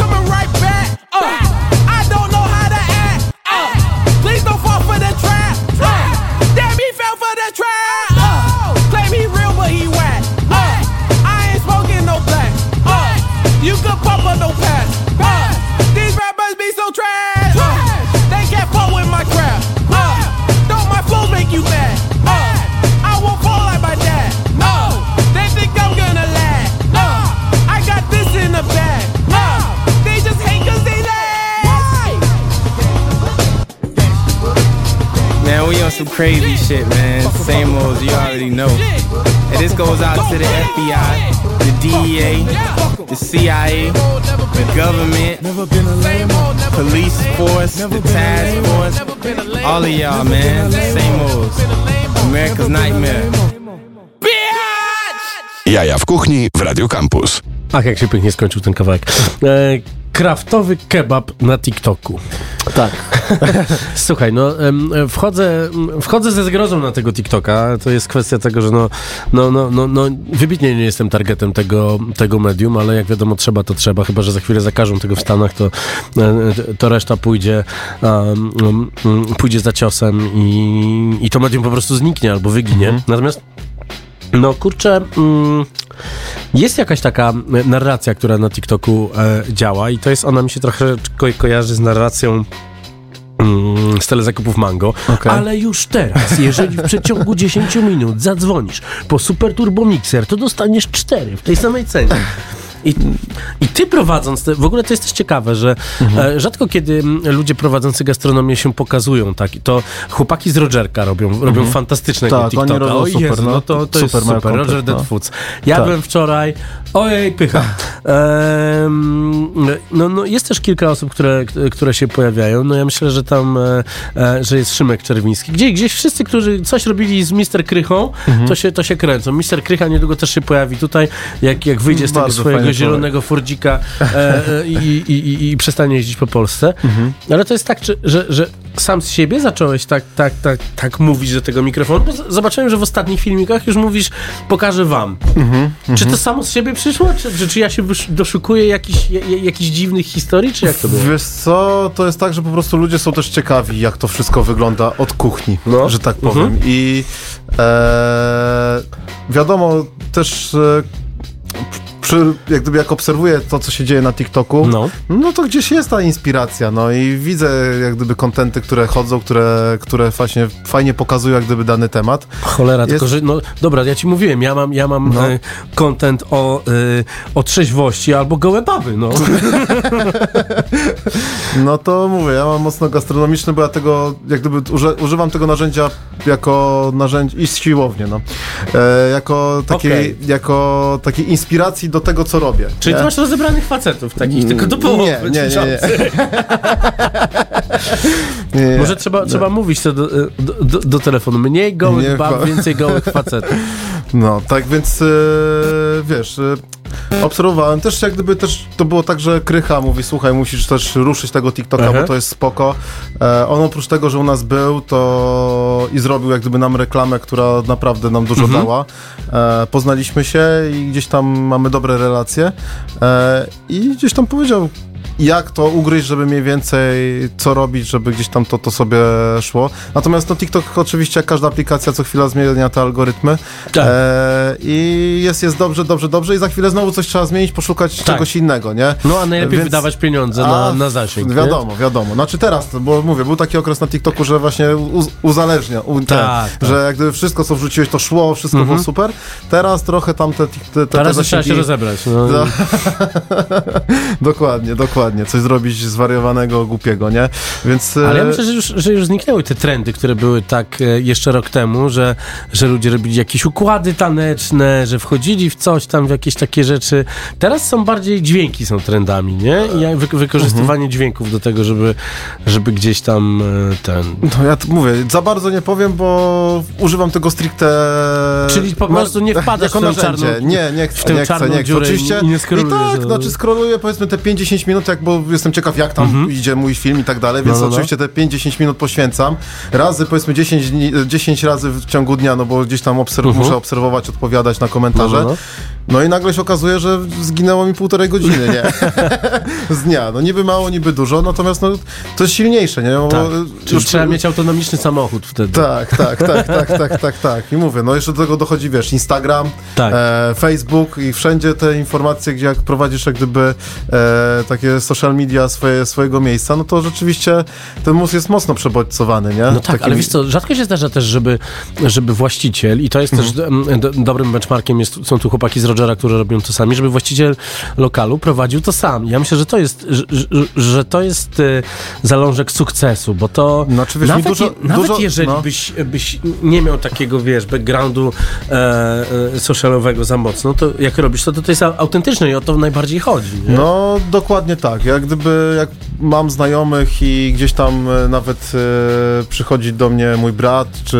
crazy shit, man. Same old, you already know. And this goes out to the FBI, the DEA, the CIA, the government, police force, the task force, all of y'all, man. Same old. America's nightmare. Jaja w kuchni w Radio Campus. Ach, jak się pięknie skończył ten kawałek. E, kraftowy kebab na TikToku. Tak. [laughs] Słuchaj, no wchodzę, wchodzę ze zgrozą na tego TikToka. To jest kwestia tego, że no, no, no, no, no wybitnie nie jestem targetem tego, tego medium, ale jak wiadomo, trzeba to trzeba, chyba że za chwilę zakażą tego w Stanach, to, e, to reszta pójdzie, um, pójdzie za ciosem i, i to medium po prostu zniknie albo wyginie. Natomiast no kurczę, mm, jest jakaś taka e, narracja, która na TikToku e, działa i to jest, ona mi się trochę ko kojarzy z narracją mm, z telezakupów Mango, ale już teraz, jeżeli w przeciągu [laughs] 10 minut zadzwonisz po Super Turbo Mixer, to dostaniesz 4 w tej samej cenie. I, I ty prowadząc, w ogóle to jest też ciekawe, że e, rzadko kiedy ludzie prowadzący gastronomię się pokazują, tak, to chłopaki z Rogerka robią, robią Mhm. fantastycznego Tak, TikToka. oni robią O super, Jezu, no. no to, to jest Super mają super, Roger kontent, Dead no. Foods. Jadłem Tak. wczoraj, ojej, pycha. [laughs] Ehm, no, no, jest też kilka osób, które, które się pojawiają, no ja myślę, że tam, e, e, że jest Szymek Czerwiński. Gdzie, gdzieś wszyscy, którzy coś robili z Mister Krychą, Mhm. to, się, to się kręcą. Mister Krycha niedługo też się pojawi tutaj, jak, jak wyjdzie z tego Bardzo swojego zielonego Fordzika e, e, i, i, i, przestanie jeździć po Polsce. Mhm. Ale to jest tak, że, że sam z siebie zacząłeś tak, tak, tak, tak mówić do tego mikrofonu, bo zobaczyłem, że w ostatnich filmikach już mówisz, pokażę wam. Mhm, Czy to samo z siebie przyszło? Czy, czy, czy ja się doszukuję jakichś ja- ja- jakichś dziwnych historii, czy jak to było? Wiesz co, to jest tak, że po prostu ludzie są też ciekawi, jak to wszystko wygląda od kuchni, No. że tak powiem. Mhm. I e, wiadomo też... E, przy, jak gdyby jak obserwuję to, co się dzieje na TikToku, No. no. to gdzieś jest ta inspiracja, no i widzę jak gdyby kontenty, które chodzą, które, które właśnie fajnie pokazują jak gdyby dany temat. Cholera, Jest- tylko że, no dobra, ja ci mówiłem, ja mam, ja mam No. e, o, e, o trzeźwości albo gołe baby, no. [laughs] No to mówię, ja mam mocno gastronomiczny, bo ja tego, jak gdyby uży, używam tego narzędzia jako narzędzie i siłownie, no. E, jako takiej, Okej. jako takiej inspiracji do tego, co robię. Czyli nie? ty masz rozebranych facetów takich, tylko do połowy. Nie, nie, nie, nie. [laughs] Nie. Może trzeba, trzeba mówić to do, do, do, do telefonu. Mniej gołych bab, ba- więcej gołych facetów. [laughs] No, tak więc e, wiesz, e, obserwowałem też jak gdyby też to było tak, że Krycha mówi, słuchaj, musisz też ruszyć tego TikToka, Aha. bo to jest spoko. E, on oprócz tego, że u nas był, to i zrobił jak gdyby nam reklamę, która naprawdę nam dużo Mhm. dała. E, poznaliśmy się i gdzieś tam mamy dobre relacje e, i gdzieś tam powiedział jak to ugryźć, żeby mniej więcej co robić, żeby gdzieś tam to, to sobie szło. Natomiast no TikTok oczywiście jak każda aplikacja co chwila zmienia te algorytmy Tak. e, i jest, jest dobrze, dobrze, dobrze i za chwilę znowu coś trzeba zmienić, poszukać Tak. czegoś innego, nie? No a najlepiej Więc- wydawać pieniądze na, na zasięg. nie? Wiadomo, wiadomo. Znaczy teraz, bo mówię, był taki okres na TikToku, że właśnie uz, uzależnia, u, Tak, tak. że jak gdyby wszystko, co wrzuciłeś, to szło, wszystko Mhm. było super. Teraz trochę tam te, te, te, te Teraz trzeba się zasięgi- rozebrać. No. No. [laughs] dokładnie, dokładnie. Coś zrobić zwariowanego, głupiego, nie? Więc... Ale ja e, myślę, że już, że już zniknęły te trendy, które były tak e, jeszcze rok temu, że, że ludzie robili jakieś układy taneczne, że wchodzili w coś tam, w jakieś takie rzeczy. Teraz są bardziej dźwięki są trendami, nie? I wy, wykorzystywanie Mhm. dźwięków do tego, żeby, żeby gdzieś tam e, ten... No ja mówię, za bardzo nie powiem, bo używam tego stricte... Czyli po prostu nie wpadasz w tę czarną- Nie, nie w tę nie chcę, nie chcę. i- Oczywiście. i skrolujesz, tak, no. znaczy skroluję powiedzmy te 5-10 minut, bo jestem ciekaw jak tam idzie mój film i tak dalej, więc Mhm. No, no, no. oczywiście te 5-10 minut poświęcam. Razy powiedzmy 10, dni, 10 razy w ciągu dnia, no bo gdzieś tam obserw- Mhm. muszę obserwować, odpowiadać na komentarze. No, no, no. No i nagle się okazuje, że zginęło mi półtorej godziny, nie? [laughs] Z dnia. No niby mało, niby dużo, natomiast no, to jest silniejsze, nie? Bo, Tak. e, Czyli trzeba mieć autonomiczny samochód wtedy. tak, tak, tak, [laughs] tak, tak, tak, tak. I mówię, no jeszcze do tego dochodzi, wiesz, Instagram, Tak. e, Facebook i wszędzie te informacje, gdzie jak prowadzisz jak gdyby e, takie social media swoje, swojego miejsca, no to rzeczywiście ten mózg jest mocno przebodźcowany, nie? No tak, ale wiesz co, rzadko się zdarza też, żeby, żeby właściciel, i to jest też mm, do, dobrym benchmarkiem, jest, są tu chłopaki z Rogera, którzy robią to sami, żeby właściciel lokalu prowadził to sam. Ja myślę, że to jest, że, że- to jest e, zalążek sukcesu, bo to Znaczy, wiesz, nawet, dużo- je, nawet dużo- jeżeli no. byś, byś nie miał takiego, wiesz, backgroundu e, e, socialowego za mocno, to jak robisz to, to to jest au- autentyczne i o to najbardziej chodzi. Nie? No, dokładnie tak. Jak gdyby, jak mam znajomych i gdzieś tam e, nawet e, przychodzi do mnie mój brat, czy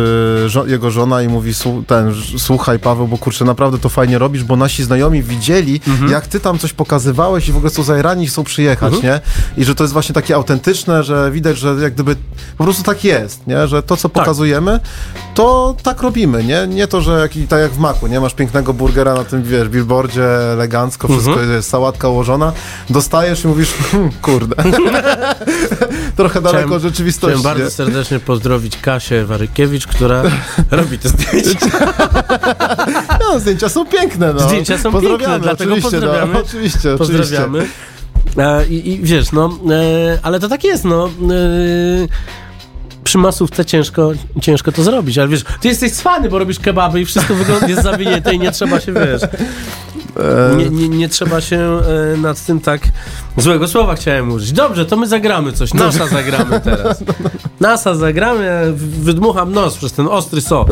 żo- jego żona i mówi, "Słu- ten, słuchaj Paweł, bo kurczę, naprawdę to fajnie robisz, bo nasi znajomi widzieli, jak ty tam coś pokazywałeś i w ogóle są zajrani i chcą przyjechać, nie? I że to jest właśnie takie autentyczne, że widać, że jak gdyby po prostu tak jest, nie? Że to, co pokazujemy, to tak robimy, nie? Nie to, że jak, tak jak w maku, nie? Masz pięknego burgera na tym, wiesz, billboardzie, elegancko, wszystko jest, sałatka ułożona, dostajesz i mówisz, hmm, kurde. [laughs] Trochę daleko Chciałem- rzeczywistości. Chciałem bardzo nie? serdecznie pozdrowić Kasię Warykiewicz, która [laughs] robi te zdjęcia. [laughs] No, zdjęcia są piękne, no. Zdjęcia są Pozdrawiamy, piękne, dlatego oczywiście, pozdrawiamy. No, oczywiście, Pozdrawiamy. E, i, I wiesz, no, e, ale to tak jest, no. E, przy masówce ciężko, ciężko to zrobić, ale wiesz, ty jesteś cwany, bo robisz kebaby i wszystko wygląda, jest zawinięte i nie trzeba się, wiesz, nie, nie, nie trzeba się nad tym tak złego słowa chciałem użyć. Dobrze, to my zagramy coś, NASA zagramy teraz. [laughs] NASA zagramy, wydmucham nos przez ten ostry sok.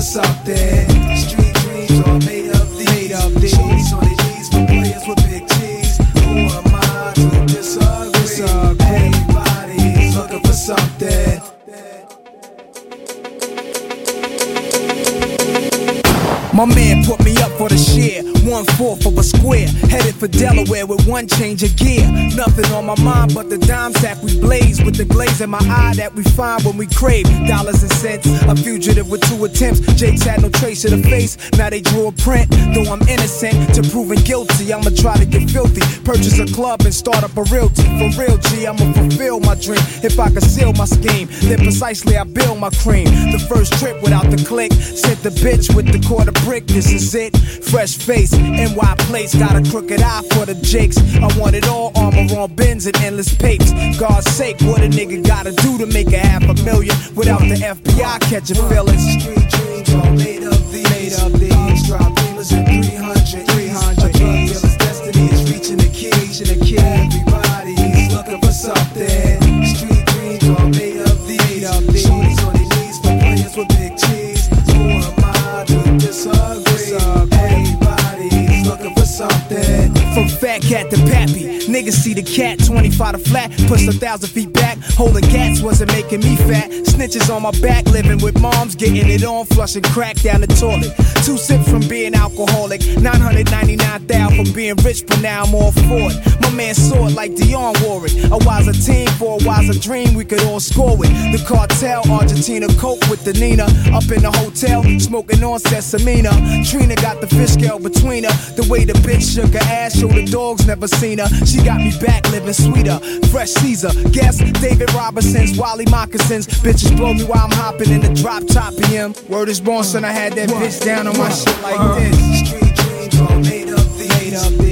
Looking for something. Street dreams are made up these. Made of these. On the G's for players with big G's. Who am I to disagree? Everybody's looking for something. My man put me up for the share, one fourth of a square. Headed for Delaware with one change of gear. Nothing on my mind but the dime sack we blaze with the glaze in my eye that we find when we crave dollars and cents. A fugitive with two attempts. Jake's had no trace of the face, now they drew a print. Though I'm innocent to proving guilty, I'ma try to get filthy. Purchase a club and start up a realty. For real, G, I'ma fulfill my dream. If I conceal my scheme, then precisely I build my cream. The first trip without the click, sent the bitch with the quarter brick. This is it. Fresh face, NY place, got a crooked eye for the jakes. I want it all, armor on bins and endless papes. God's sake, what a nigga gotta do to make a half a million without the FBI catching feelings? Street dreams made. Made Niggas see the cat, 25 to flat, push a thousand feet back. Holding cats wasn't making me fat. Snitches on my back, living with moms, getting it on, flushing crack down the toilet. Two sips from being alcoholic, 999,000 from being rich, but now I'm all for it. My man saw it like Dion it. A wiser team for a wiser dream, we could all score it. The cartel, Argentina, Coke with the Nina. Up in the hotel, smoking on Sesamina. Trina got the fish scale between her. The way the bitch shook her ass, showed the dogs never seen her. She got me back living sweeter. Fresh Caesar, guess David Robinson's, Wally Moccasins. Bitches blow me while I'm hopping in the drop top of him. Word is born, son, I had that bitch down on my shit like this. Street dreams all made up these. Made up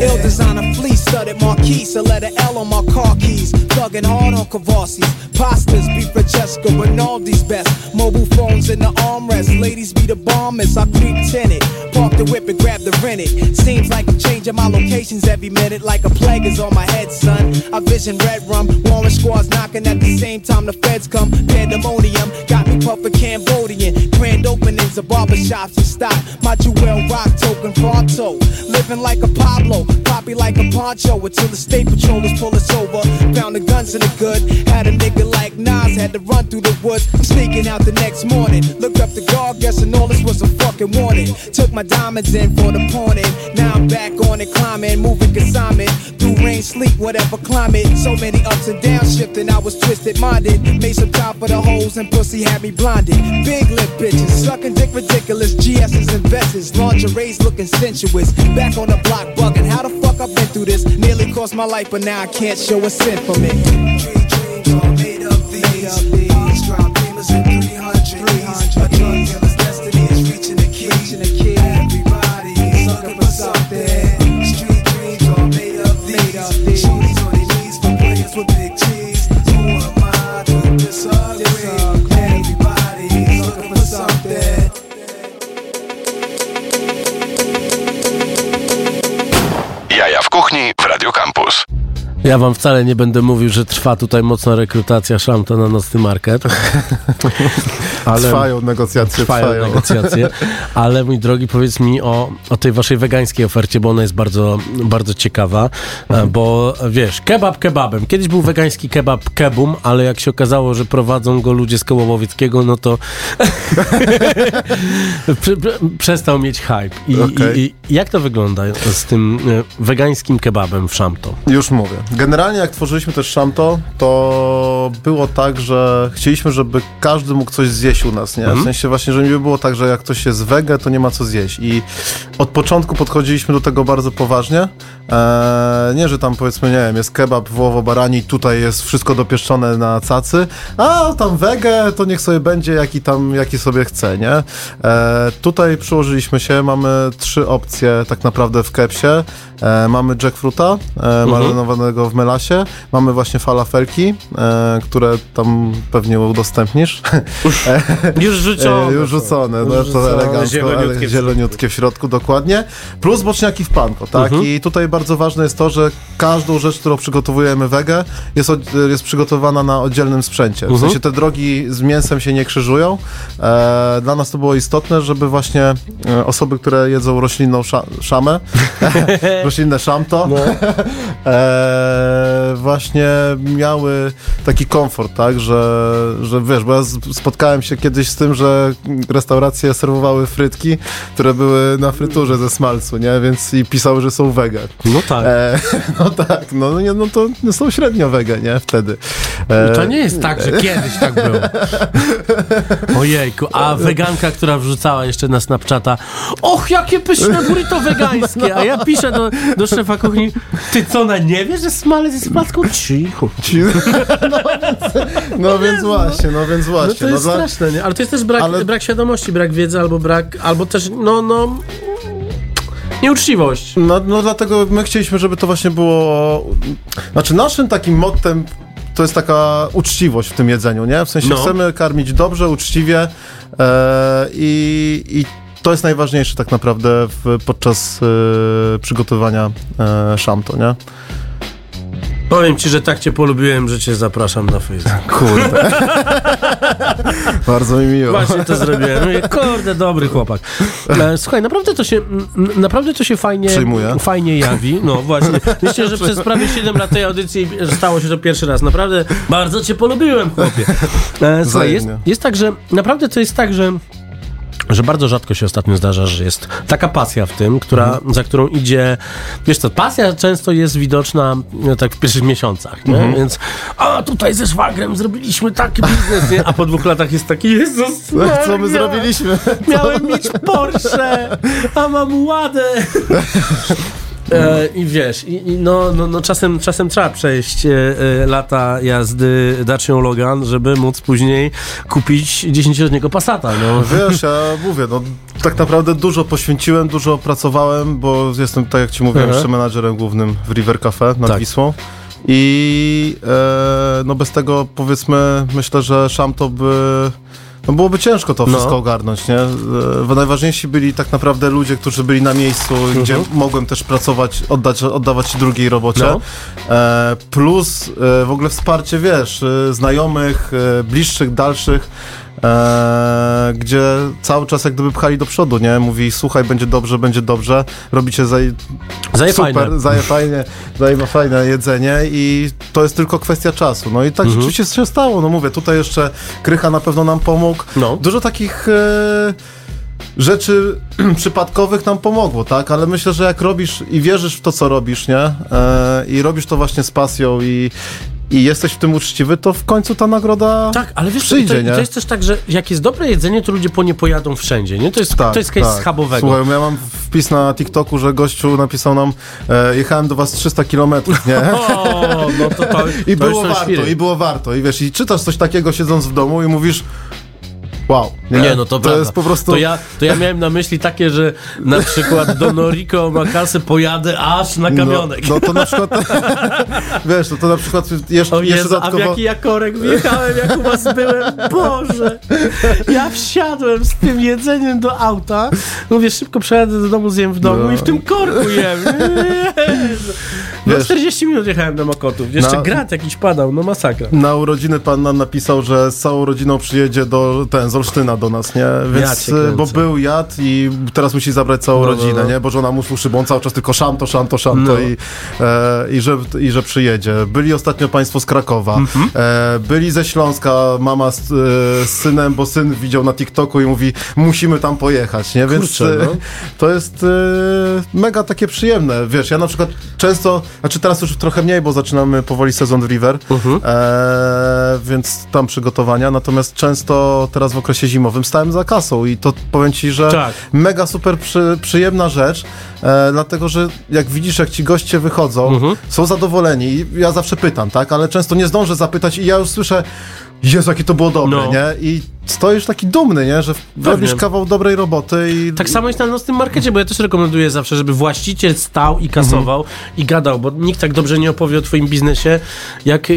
Ill designer fleece studded marquise. A letter L on my car keys. Thugging hard on Cavassis. Pastas, beef Francesca, Rinaldi's best. Mobile phones in the armrest. Ladies be the bombers. I creep tinted. Park the whip and grab the rented. Seems like I'm changing my locations every minute. Like a plague is on my head, son. I vision red rum. Warren squads knocking at the same time the feds come. Pandemonium. Got me puffin' Cambodian. Grand openings of barbershops and stock. My jewel rock token pronto. Living like a Pablo. Poppy like a poncho. Until the state patrollers pull us over. Found the guns in the good. Had a nigga like Nas. Had to run through the woods. Sneaking out the next morning. Looked up the guard. Guessing all this was a fucking warning. Took my diamonds in for the pawning. Now I'm back on it, climbing, moving consignment. Through rain, sleet, whatever climate. So many ups and downs shifting, I was twisted minded. Made some top for the hoes and pussy had me blinded. Big lip bitches, sucking dick ridiculous. GS's and vests, lingerie's looking sensuous. Back on the block, bugging. How the fuck I've been through this? Nearly cost my life, but now I can't show a cent from it. Made up these, drop Radio Campus. Ja wam wcale nie będę mówił, że trwa tutaj mocna rekrutacja szamta na nocny market. [laughs] Trwają negocjacje, Trwają, trwają. negocjacje. Ale mój drogi, powiedz mi o, o tej waszej wegańskiej ofercie, bo ona jest bardzo, bardzo ciekawa. e, Bo wiesz, kebab kebabem. Kiedyś był wegański kebab kebum, ale jak się okazało, że prowadzą go ludzie z koła łowieckiego, no to [laughs] prze- prze- przestał mieć hype. I, Okej. i, I jak to wygląda z tym e, wegańskim kebabem w Szamto? Już mówię. Generalnie jak tworzyliśmy też Szamto, to było tak, że chcieliśmy, żeby każdy mógł coś zjeść u nas, nie? W Mhm. sensie właśnie, że nie było tak, że jak ktoś jest wege, to nie ma co zjeść. I od początku podchodziliśmy do tego bardzo poważnie. Eee, nie, że tam powiedzmy, nie wiem, jest kebab wołowo-barani i tutaj jest wszystko dopieszczone na cacy, a tam wege, to niech sobie będzie jaki tam, jaki sobie chce, nie? Eee, tutaj przyłożyliśmy się, mamy trzy opcje tak naprawdę w kepsie. E, mamy jackfruta e, marynowanego w melasie, mamy właśnie falafelki, e, które tam pewnie udostępnisz. [laughs] E, Już rzucone E, już rzucone, Już no to elegancko, Zieloniutkie zieloniutkie w środku, dokładnie. Plus boczniaki w panko, tak? I tutaj bardzo ważne jest to, że każdą rzecz, którą przygotowujemy wege, jest, jest przygotowana na oddzielnym sprzęcie. W sensie te drogi z mięsem się nie krzyżują. E, dla nas to było istotne, żeby właśnie e, osoby, które jedzą roślinną sza, szamę, [laughs] [laughs] roślinne szamto, e, właśnie miały taki komfort, tak, że, że wiesz, bo ja spotkałem się kiedyś z tym, że restauracje serwowały frytki, które były na fryturze ze smalcu, nie, więc i pisały, że są wege. No tak. E, [laughs] no tak, no, nie, no to są średnio wege, nie, wtedy. E, To nie jest tak, że kiedyś tak było. [laughs] Ojejku, a weganka, która wrzucała jeszcze na Snapchata Och, jakie pyszne burrito wegańskie! A ja piszę do, do szefa kuchni Ty co, ona nie wie, że smalec jest placką? Cicho. [laughs] Ci- [laughs] no, więc, no więc właśnie, no więc No właśnie. to jest dla- straszne, nie? Ale to jest też brak, Ale- brak świadomości, brak wiedzy, albo brak, albo też, no, no... Nieuczciwość. No, no dlatego my chcieliśmy, żeby to właśnie było. Znaczy, naszym takim mottem to jest taka uczciwość w tym jedzeniu, nie? W sensie No. chcemy karmić dobrze, uczciwie e, i, i to jest najważniejsze tak naprawdę w, podczas e, przygotowania e, szamto, nie? Powiem ci, że tak cię polubiłem, że cię zapraszam na Facebook. [laughs] Kurde. Bardzo mi miło. Właśnie to zrobiłem. Mówię, Kurde, dobry chłopak. E, Słuchaj, naprawdę to się, naprawdę to się fajnie, Przyjmuję. fajnie jawi. No właśnie. Myślę, że przez prawie 7 lat tej audycji stało się to pierwszy raz. Naprawdę bardzo cię polubiłem, chłopie. E, Słuchaj, jest, jest tak, że naprawdę to jest tak, że że bardzo rzadko się ostatnio zdarza, że jest taka pasja w tym, która, Mhm. za którą idzie, wiesz co, pasja często jest widoczna e, tak w pierwszych miesiącach? Mhm. Więc a tutaj ze szwagrem zrobiliśmy taki biznes, nie? A po dwóch latach jest taki, Jezus [laughs] Co my zrobiliśmy? Miałem mieć Porsche, a mam ładę. [laughs] E, I wiesz, i, i no, no, no czasem, czasem trzeba przejść e, e, lata jazdy Dacią Logan, żeby móc później kupić 10-letniego Passata. No. [laughs] Wiesz, ja mówię, no tak naprawdę dużo poświęciłem, dużo pracowałem, bo jestem, tak jak ci mówiłem, Aha. jeszcze menadżerem głównym w River Cafe nad Tak. Wisłą. I e, no bez tego powiedzmy, myślę, że Szamto by. No byłoby ciężko to No. wszystko ogarnąć, nie? E, najważniejsi byli tak naprawdę ludzie, którzy byli na miejscu, Mhm. gdzie mogłem też pracować, oddać, oddawać się drugiej robocie. No. E, plus e, w ogóle wsparcie, wiesz, e, znajomych, e, bliższych, dalszych, e, gdzie cały czas jak gdyby pchali do przodu, nie? Mówi, słuchaj, będzie dobrze, będzie dobrze, robicie zaj... Zaje super, fajne. zaje fajnie, zaje fajne jedzenie i to jest tylko kwestia czasu. No i tak Mhm. rzeczywiście się stało, no mówię, tutaj jeszcze Krycha na pewno nam pomógł. No. Dużo takich... E, rzeczy [clears throat] przypadkowych nam pomogło, tak? Ale myślę, że jak robisz i wierzysz w to, co robisz, nie? E, I robisz to właśnie z pasją i, i jesteś w tym uczciwy, to w końcu ta nagroda Tak, ale wiesz, przyjdzie, to, to jest też tak, że jak jest dobre jedzenie, to ludzie po nie pojadą wszędzie, nie? To jest, Tak, to jest case tak. schabowego. Słuchaj, ja mam wpis na TikToku, że gościu napisał nam e, jechałem do was 300 kilometrów, nie? [laughs] O, no to, to, I było warto, świry. i było warto. I wiesz, i czytasz coś takiego siedząc w domu i mówisz wow. Nie, no to, to prawda. jest po prostu... To ja, to ja miałem na myśli takie, że na przykład do Noriko Makasy pojadę aż na kamionek. No, no to na przykład, [laughs] wiesz, no to na przykład jeszcze, O jeszcze Jezu, a w dodatkowo... jaki ja korek wjechałem, jak u was byłem, Boże! Ja wsiadłem z tym jedzeniem do auta, mówię, szybko przejadę do domu, zjem w domu No. i w tym korku jem. [laughs] Jezu. No Wiesz- 40 minut jechałem do Mokotów, jeszcze Na- grat jakiś padał, no masakra. Na urodziny pan nam napisał, że z całą rodziną przyjedzie do, ten, z Olsztyna do nas, nie? Więc, cię kręcę. bo był jad i teraz musi zabrać całą No, no, rodzinę, no. nie? Bo żona mu słyszy, bo on cały czas tylko szamto, szamto, szamto No. i, e, i, że, i że przyjedzie. Byli ostatnio państwo z Krakowa, Mhm. e, byli ze Śląska, mama z, e, z synem, bo syn widział na TikToku i mówi, musimy tam pojechać, nie? Więc Kurczę, e, no. to jest e, mega takie przyjemne, wiesz, ja na przykład często, znaczy teraz już trochę mniej, bo zaczynamy powoli sezon w River, Mhm. e, więc tam przygotowania, natomiast często teraz w okresie zimowym stałem za kasą i to powiem ci, że Tak. mega super przy, przyjemna rzecz, e, dlatego, że jak widzisz, jak ci goście wychodzą, Mhm. są zadowoleni i ja zawsze pytam, tak, ale często nie zdążę zapytać i ja już słyszę, Jezu, jakie to było dobre, No. nie? I stoisz taki dumny, nie? Że robisz kawał dobrej roboty i... Tak samo jest na nocnym markecie, bo ja też rekomenduję zawsze, żeby właściciel stał i kasował i gadał, bo nikt tak dobrze nie opowie o twoim biznesie, jak,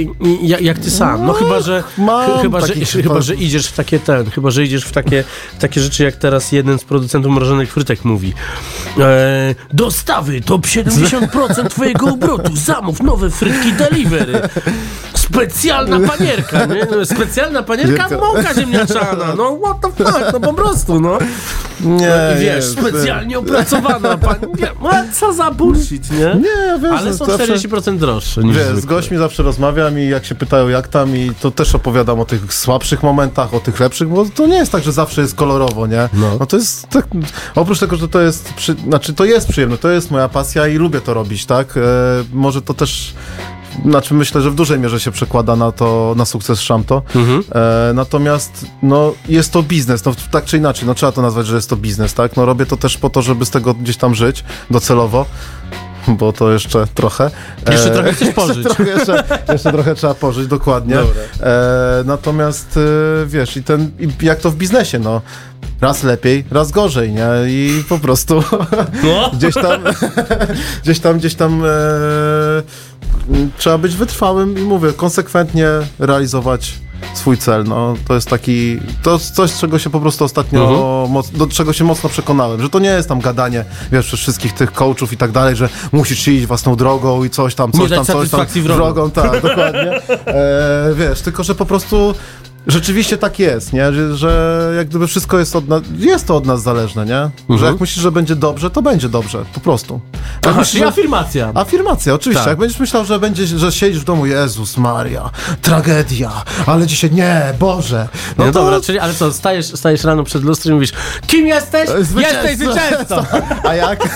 jak, jak ty sam. No, chyba, że ch- chyba, że, chyba, że idziesz w takie ten, chyba, że idziesz w takie, takie rzeczy, jak teraz jeden z producentów mrożonych frytek mówi. E, dostawy to 70% twojego obrotu. Zamów nowe frytki delivery. Specjalna panierka, nie? No, Specjalna panierka, mąka ziemniaczana. No what the fuck, no po prostu, no. Nie, I wiesz, nie, specjalnie opracowana pani. Nie, no, co za bullshit, nie? Nie, wiesz, Ale są zawsze- 40% droższe niż Wiesz, z gośćmi zawsze rozmawiam i jak się pytają jak tam i to też opowiadam o tych słabszych momentach, o tych lepszych, bo to nie jest tak, że zawsze jest kolorowo, nie? No. to jest tak, oprócz tego, że to jest, przy, znaczy to jest przyjemne, to jest moja pasja i lubię to robić, tak? E, może to też znaczy myślę, że w dużej mierze się przekłada na to, na sukces Szamto. Mhm. E, natomiast no, jest to biznes, no, tak czy inaczej, no trzeba to nazwać, że jest to biznes, tak? No robię to też po to, żeby z tego gdzieś tam żyć docelowo. Bo to jeszcze trochę. Jeszcze trochę chcesz [laughs] jeszcze pożyć. trochę, jeszcze, jeszcze trochę trzeba pożyć, dokładnie. E, natomiast e, wiesz, i ten, i jak to w biznesie, no. Raz lepiej, raz gorzej, nie? I po prostu No. [laughs] gdzieś tam, [laughs] gdzieś tam, gdzieś tam e, trzeba być wytrwałym i mówię, konsekwentnie realizować swój cel. No, to jest taki, to jest coś, czego się po prostu ostatnio, Mhm. moc, do czego się mocno przekonałem, że to nie jest tam gadanie, wiesz, przez wszystkich tych coachów i tak dalej, że musisz iść własną drogą i coś tam, coś tam, coś tam, wrogom. drogą, tak, dokładnie. [laughs] E, wiesz, tylko, że po prostu rzeczywiście tak jest, nie? Że, że jak gdyby wszystko jest od nas, jest to od nas zależne, nie? Że jak myślisz, że będzie dobrze, to będzie dobrze, po prostu. Jak Aha, myślisz, że- afirmacja. Afirmacja, oczywiście. Tak. Jak będziesz myślał, że będzie, że siedzisz w domu, Jezus Maria, tragedia, ale dzisiaj nie, Boże. No, to- dobra, czyli, ale co, stajesz, stajesz rano przed lustrem i mówisz, kim jesteś? Zwycięzca. Jesteś zwycięzcą! [laughs] A jak? [laughs]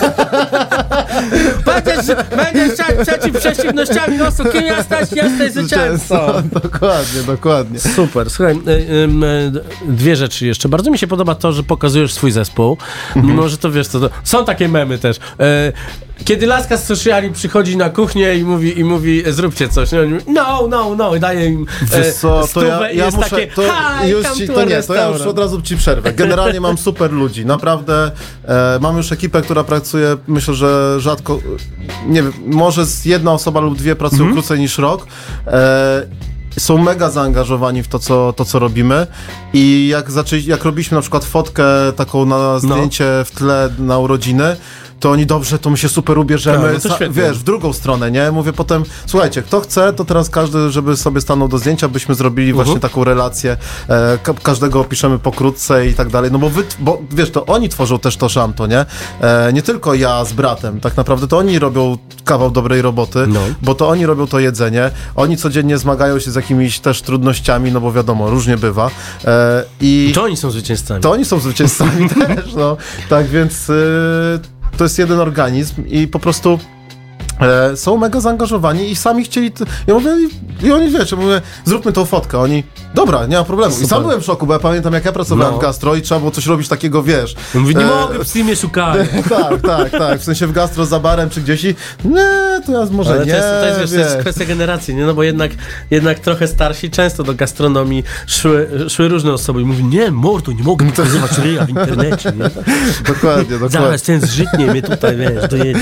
Będziesz, będziesz przeciw przeciwnościami losu, kim jesteś? Jesteś zwycięzcą! [laughs] dokładnie, dokładnie. Super, słuchaj, ym, y, dwie rzeczy jeszcze. Bardzo mi się podoba to, że pokazujesz swój zespół, Mhm. mimo że to wiesz, to, to są takie memy też. E, Kiedy laska z sociali przychodzi na kuchnię i mówi, i mówi zróbcie coś, no, no, no, no, i daje im e, Wiesz co, to ja, ja jest muszę, takie, to już ci, to nie, to ja już od razu ci przerwę. Generalnie mam super ludzi, naprawdę e, mam już ekipę, która pracuje, myślę, że rzadko, nie wiem, może jedna osoba lub dwie pracują Mhm. krócej niż rok. E, są mega zaangażowani w to co, to, co robimy i jak, zaczęli, jak robiliśmy na przykład fotkę taką No. na zdjęcie w tle na urodziny, to oni dobrze, to my się super ubierzemy, Tak, no świetnie. wiesz, w drugą stronę, nie? Mówię potem, słuchajcie, kto chce, to teraz każdy, żeby sobie stanął do zdjęcia, byśmy zrobili Mhm. właśnie taką relację, e, ka- każdego opiszemy pokrótce i tak dalej, no bo wy, bo wiesz, to oni tworzą też to szamto, nie? E, nie tylko ja z bratem, tak naprawdę to oni robią kawał dobrej roboty, No. bo to oni robią to jedzenie, oni codziennie zmagają się z jakimiś też trudnościami, no bo wiadomo, różnie bywa. E, I To oni są zwycięzcami. to oni są zwycięzcami [laughs] też, no. Tak więc y, to jest jeden organizm i po prostu e, są mega zaangażowani i sami chcieli. T- ja mówię, i, i oni ja mówię, zróbmy tą fotkę. Oni, dobra, nie ma problemu. I Super. sam byłem w szoku, bo ja pamiętam, jak ja pracowałem No. w gastro i trzeba było coś robić takiego, wiesz. On Mówi, nie e, mogę, w Steamie szukałem. [laughs] tak, tak, tak. W sensie w gastro za barem czy gdzieś i nie, to ja może Ale nie. to jest, to, jest, wiesz, to jest kwestia generacji, nie? No bo jednak, jednak trochę starsi często do gastronomii szły, szły różne osoby i mówi, nie, mordo, nie mogę pokazywać [laughs] ryja w internecie, nie? Dokładnie, dokładnie. Zaraz ten zżytnie mnie tutaj, wiesz, dojedzie.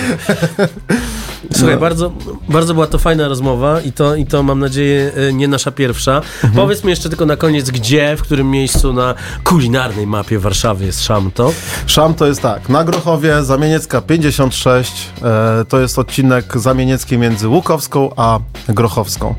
Słuchaj, No. bardzo, bardzo była to fajna rozmowa i to, i to mam nadzieję e, nie nasza pierwsza. Mhm. Powiedz mi jeszcze tylko na koniec, gdzie, w którym miejscu na kulinarnej mapie Warszawy jest Szamto? Szam to jest tak, na Grochowie, Zamieniecka 56, e, to jest odcinek Zamieniecki między Łukowską a Grochowską.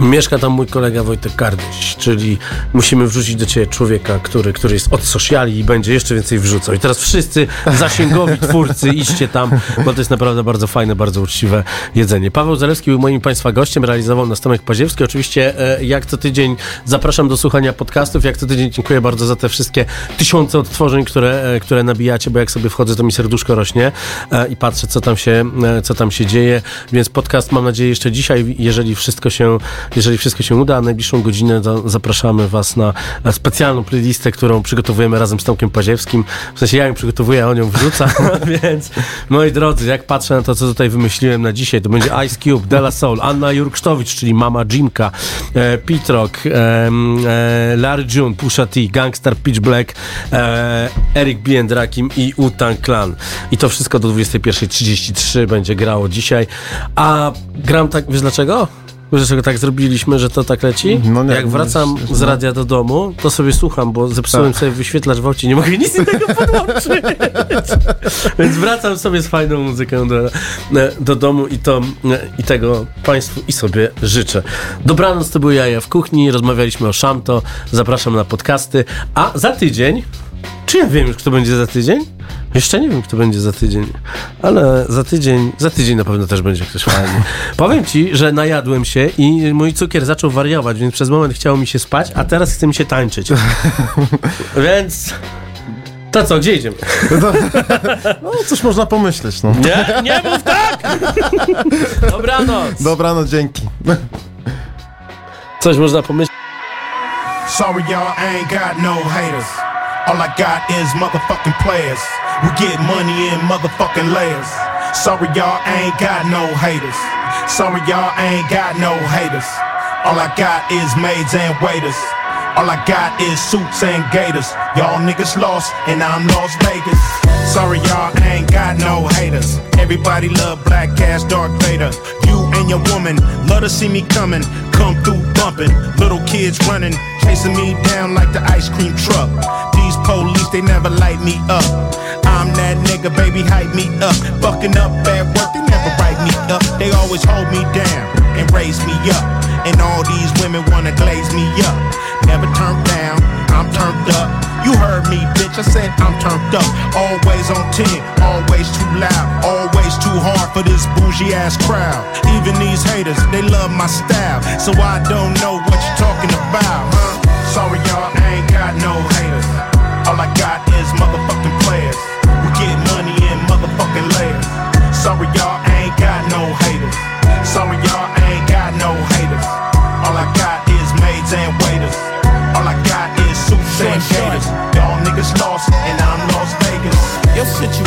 Mieszka tam mój kolega Wojtek Kardyś, czyli musimy wrzucić do ciebie człowieka, który, który jest od sociali i będzie jeszcze więcej wrzucał. I teraz wszyscy zasięgowi twórcy, idźcie tam, bo to jest naprawdę bardzo fajne, bardzo uczciwe jedzenie. Paweł Zalewski był moim Państwa gościem, realizował Następek Paziewski. Oczywiście e, jak co tydzień zapraszam do słuchania podcastów, jak co tydzień dziękuję bardzo za te wszystkie tysiące odtworzeń, które, e, które nabijacie, bo jak sobie wchodzę, to mi serduszko rośnie e, i patrzę, co tam się, co tam się dzieje. Więc podcast mam nadzieję jeszcze dzisiaj, jeżeli wszystko się, jeżeli wszystko się uda, najbliższą godzinę zapraszamy Was na specjalną playlistę, którą przygotowujemy razem z Tomkiem Paziewskim. W sensie ja ją przygotowuję, a on ją wrzuca, [laughs] więc moi drodzy, jak patrzę na to, co tutaj wymyśliłem na dzisiaj, to będzie Ice Cube, Della Soul, Anna Jurksztowicz, czyli Mama Jimka, e, Pitrock, e, e, Larry June, Pusha T, Gangster Pitch Black, e, Eric B. Rakim i Wu-Tang Clan. I to wszystko do 21.33 będzie grało dzisiaj. A gram tak, wiesz dlaczego? Wiesz, dlaczego tak zrobiliśmy, że to tak leci? No nie, Jak wracam z no. radia do domu, to sobie słucham, bo zepsułem Tak. sobie wyświetlacz w aucie, nie mogę nic innego podłączyć. [laughs] Więc wracam sobie z fajną muzyką do, do domu i, to, i tego Państwu i sobie życzę. Dobranoc, to były jaja w kuchni, rozmawialiśmy o Szamto, zapraszam na podcasty, a za tydzień, czy ja wiem już, kto będzie za tydzień? Jeszcze nie wiem, kto będzie za tydzień, ale za tydzień, za tydzień na pewno też będzie ktoś fajny. Powiem ci, że najadłem się i mój cukier zaczął wariować, więc przez moment chciało mi się spać, a teraz chce mi się tańczyć. [laughs] więc... To co, gdzie idziemy? No, [laughs] coś można pomyśleć, no. Nie, nie mów tak! [laughs] Dobranoc! Dobranoc, dzięki. Coś można pomyśleć. Sorry, y'all, I ain't got no haters. All I got is motherfucking players. We get money in motherfucking layers. Sorry, y'all, ain't got no haters. Sorry, y'all, ain't got no haters. All I got is maids and waiters. All I got is suits and gators. Y'all niggas lost, and I'm Las Vegas. Sorry, y'all, ain't got no haters. Everybody love black ass Dark Vader. You and your woman love to see me coming. Come through bumping. Little kids running, chasing me down like the ice cream truck. These police, they never light me up. I'm that nigga, baby, hype me up. Bucking up at work, they never write me up. They always hold me down and raise me up. And all these women wanna glaze me up. Never turned down, I'm turned up. You heard me, bitch, I said I'm turned up. Always on 10, always too loud, always too hard for this bougie ass crowd. Even these haters, they love my style. So I don't know what you're talking about, huh? Sorry, y'all, I ain't got no haters. All I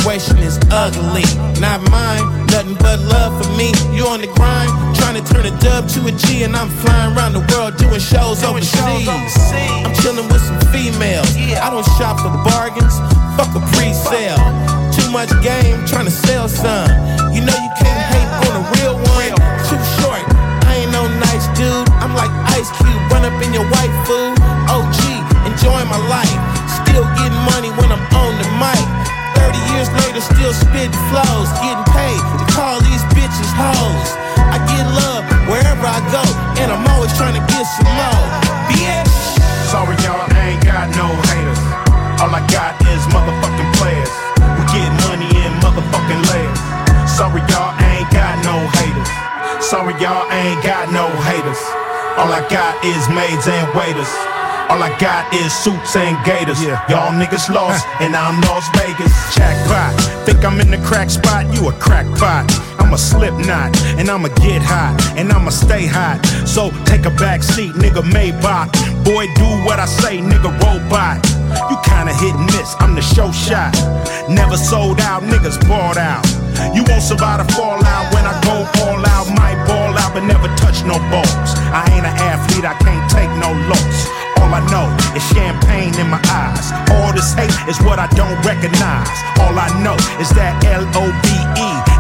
situation is ugly, not mine. Nothing but love for me. You on the grind, trying to turn a dub to a G, and I'm flying around the world doing shows overseas. I'm chilling with some females. I don't shop for bargains. Fuck a pre-sale. Too much game, trying to sell some. You know you can't hate on a real one. Too short. I ain't no nice dude. I'm like Ice Cube, run up in your white food. OG, enjoying my life. Still getting money when I'm on later, still spitting flows. Getting paid to call these bitches hoes. I get love wherever I go, and I'm always trying to get some more. Bitch. Sorry, y'all, I ain't got no haters. All I got is motherfucking players. We get money in motherfucking layers. Sorry, y'all, I ain't got no haters. Sorry, y'all, I ain't got no haters. All I got is maids and waiters. All I got is suits and gators. Y'all niggas lost, and I'm Las Vegas. Jackpot. Think I'm in the crack spot? You a crackpot. I'm a slip knot, and I'ma get hot, and I'ma stay hot. So take a back seat, nigga Maybach. Boy, do what I say, nigga robot. You kinda hit and miss, I'm the show shot. Never sold out, niggas bought out. You won't survive the fallout when I go all out. Might ball out, but never touch no balls. I ain't an athlete, I can't take no loss. All I know is champagne in my eyes. All this hate is what I don't recognize. All I know is that L O B E.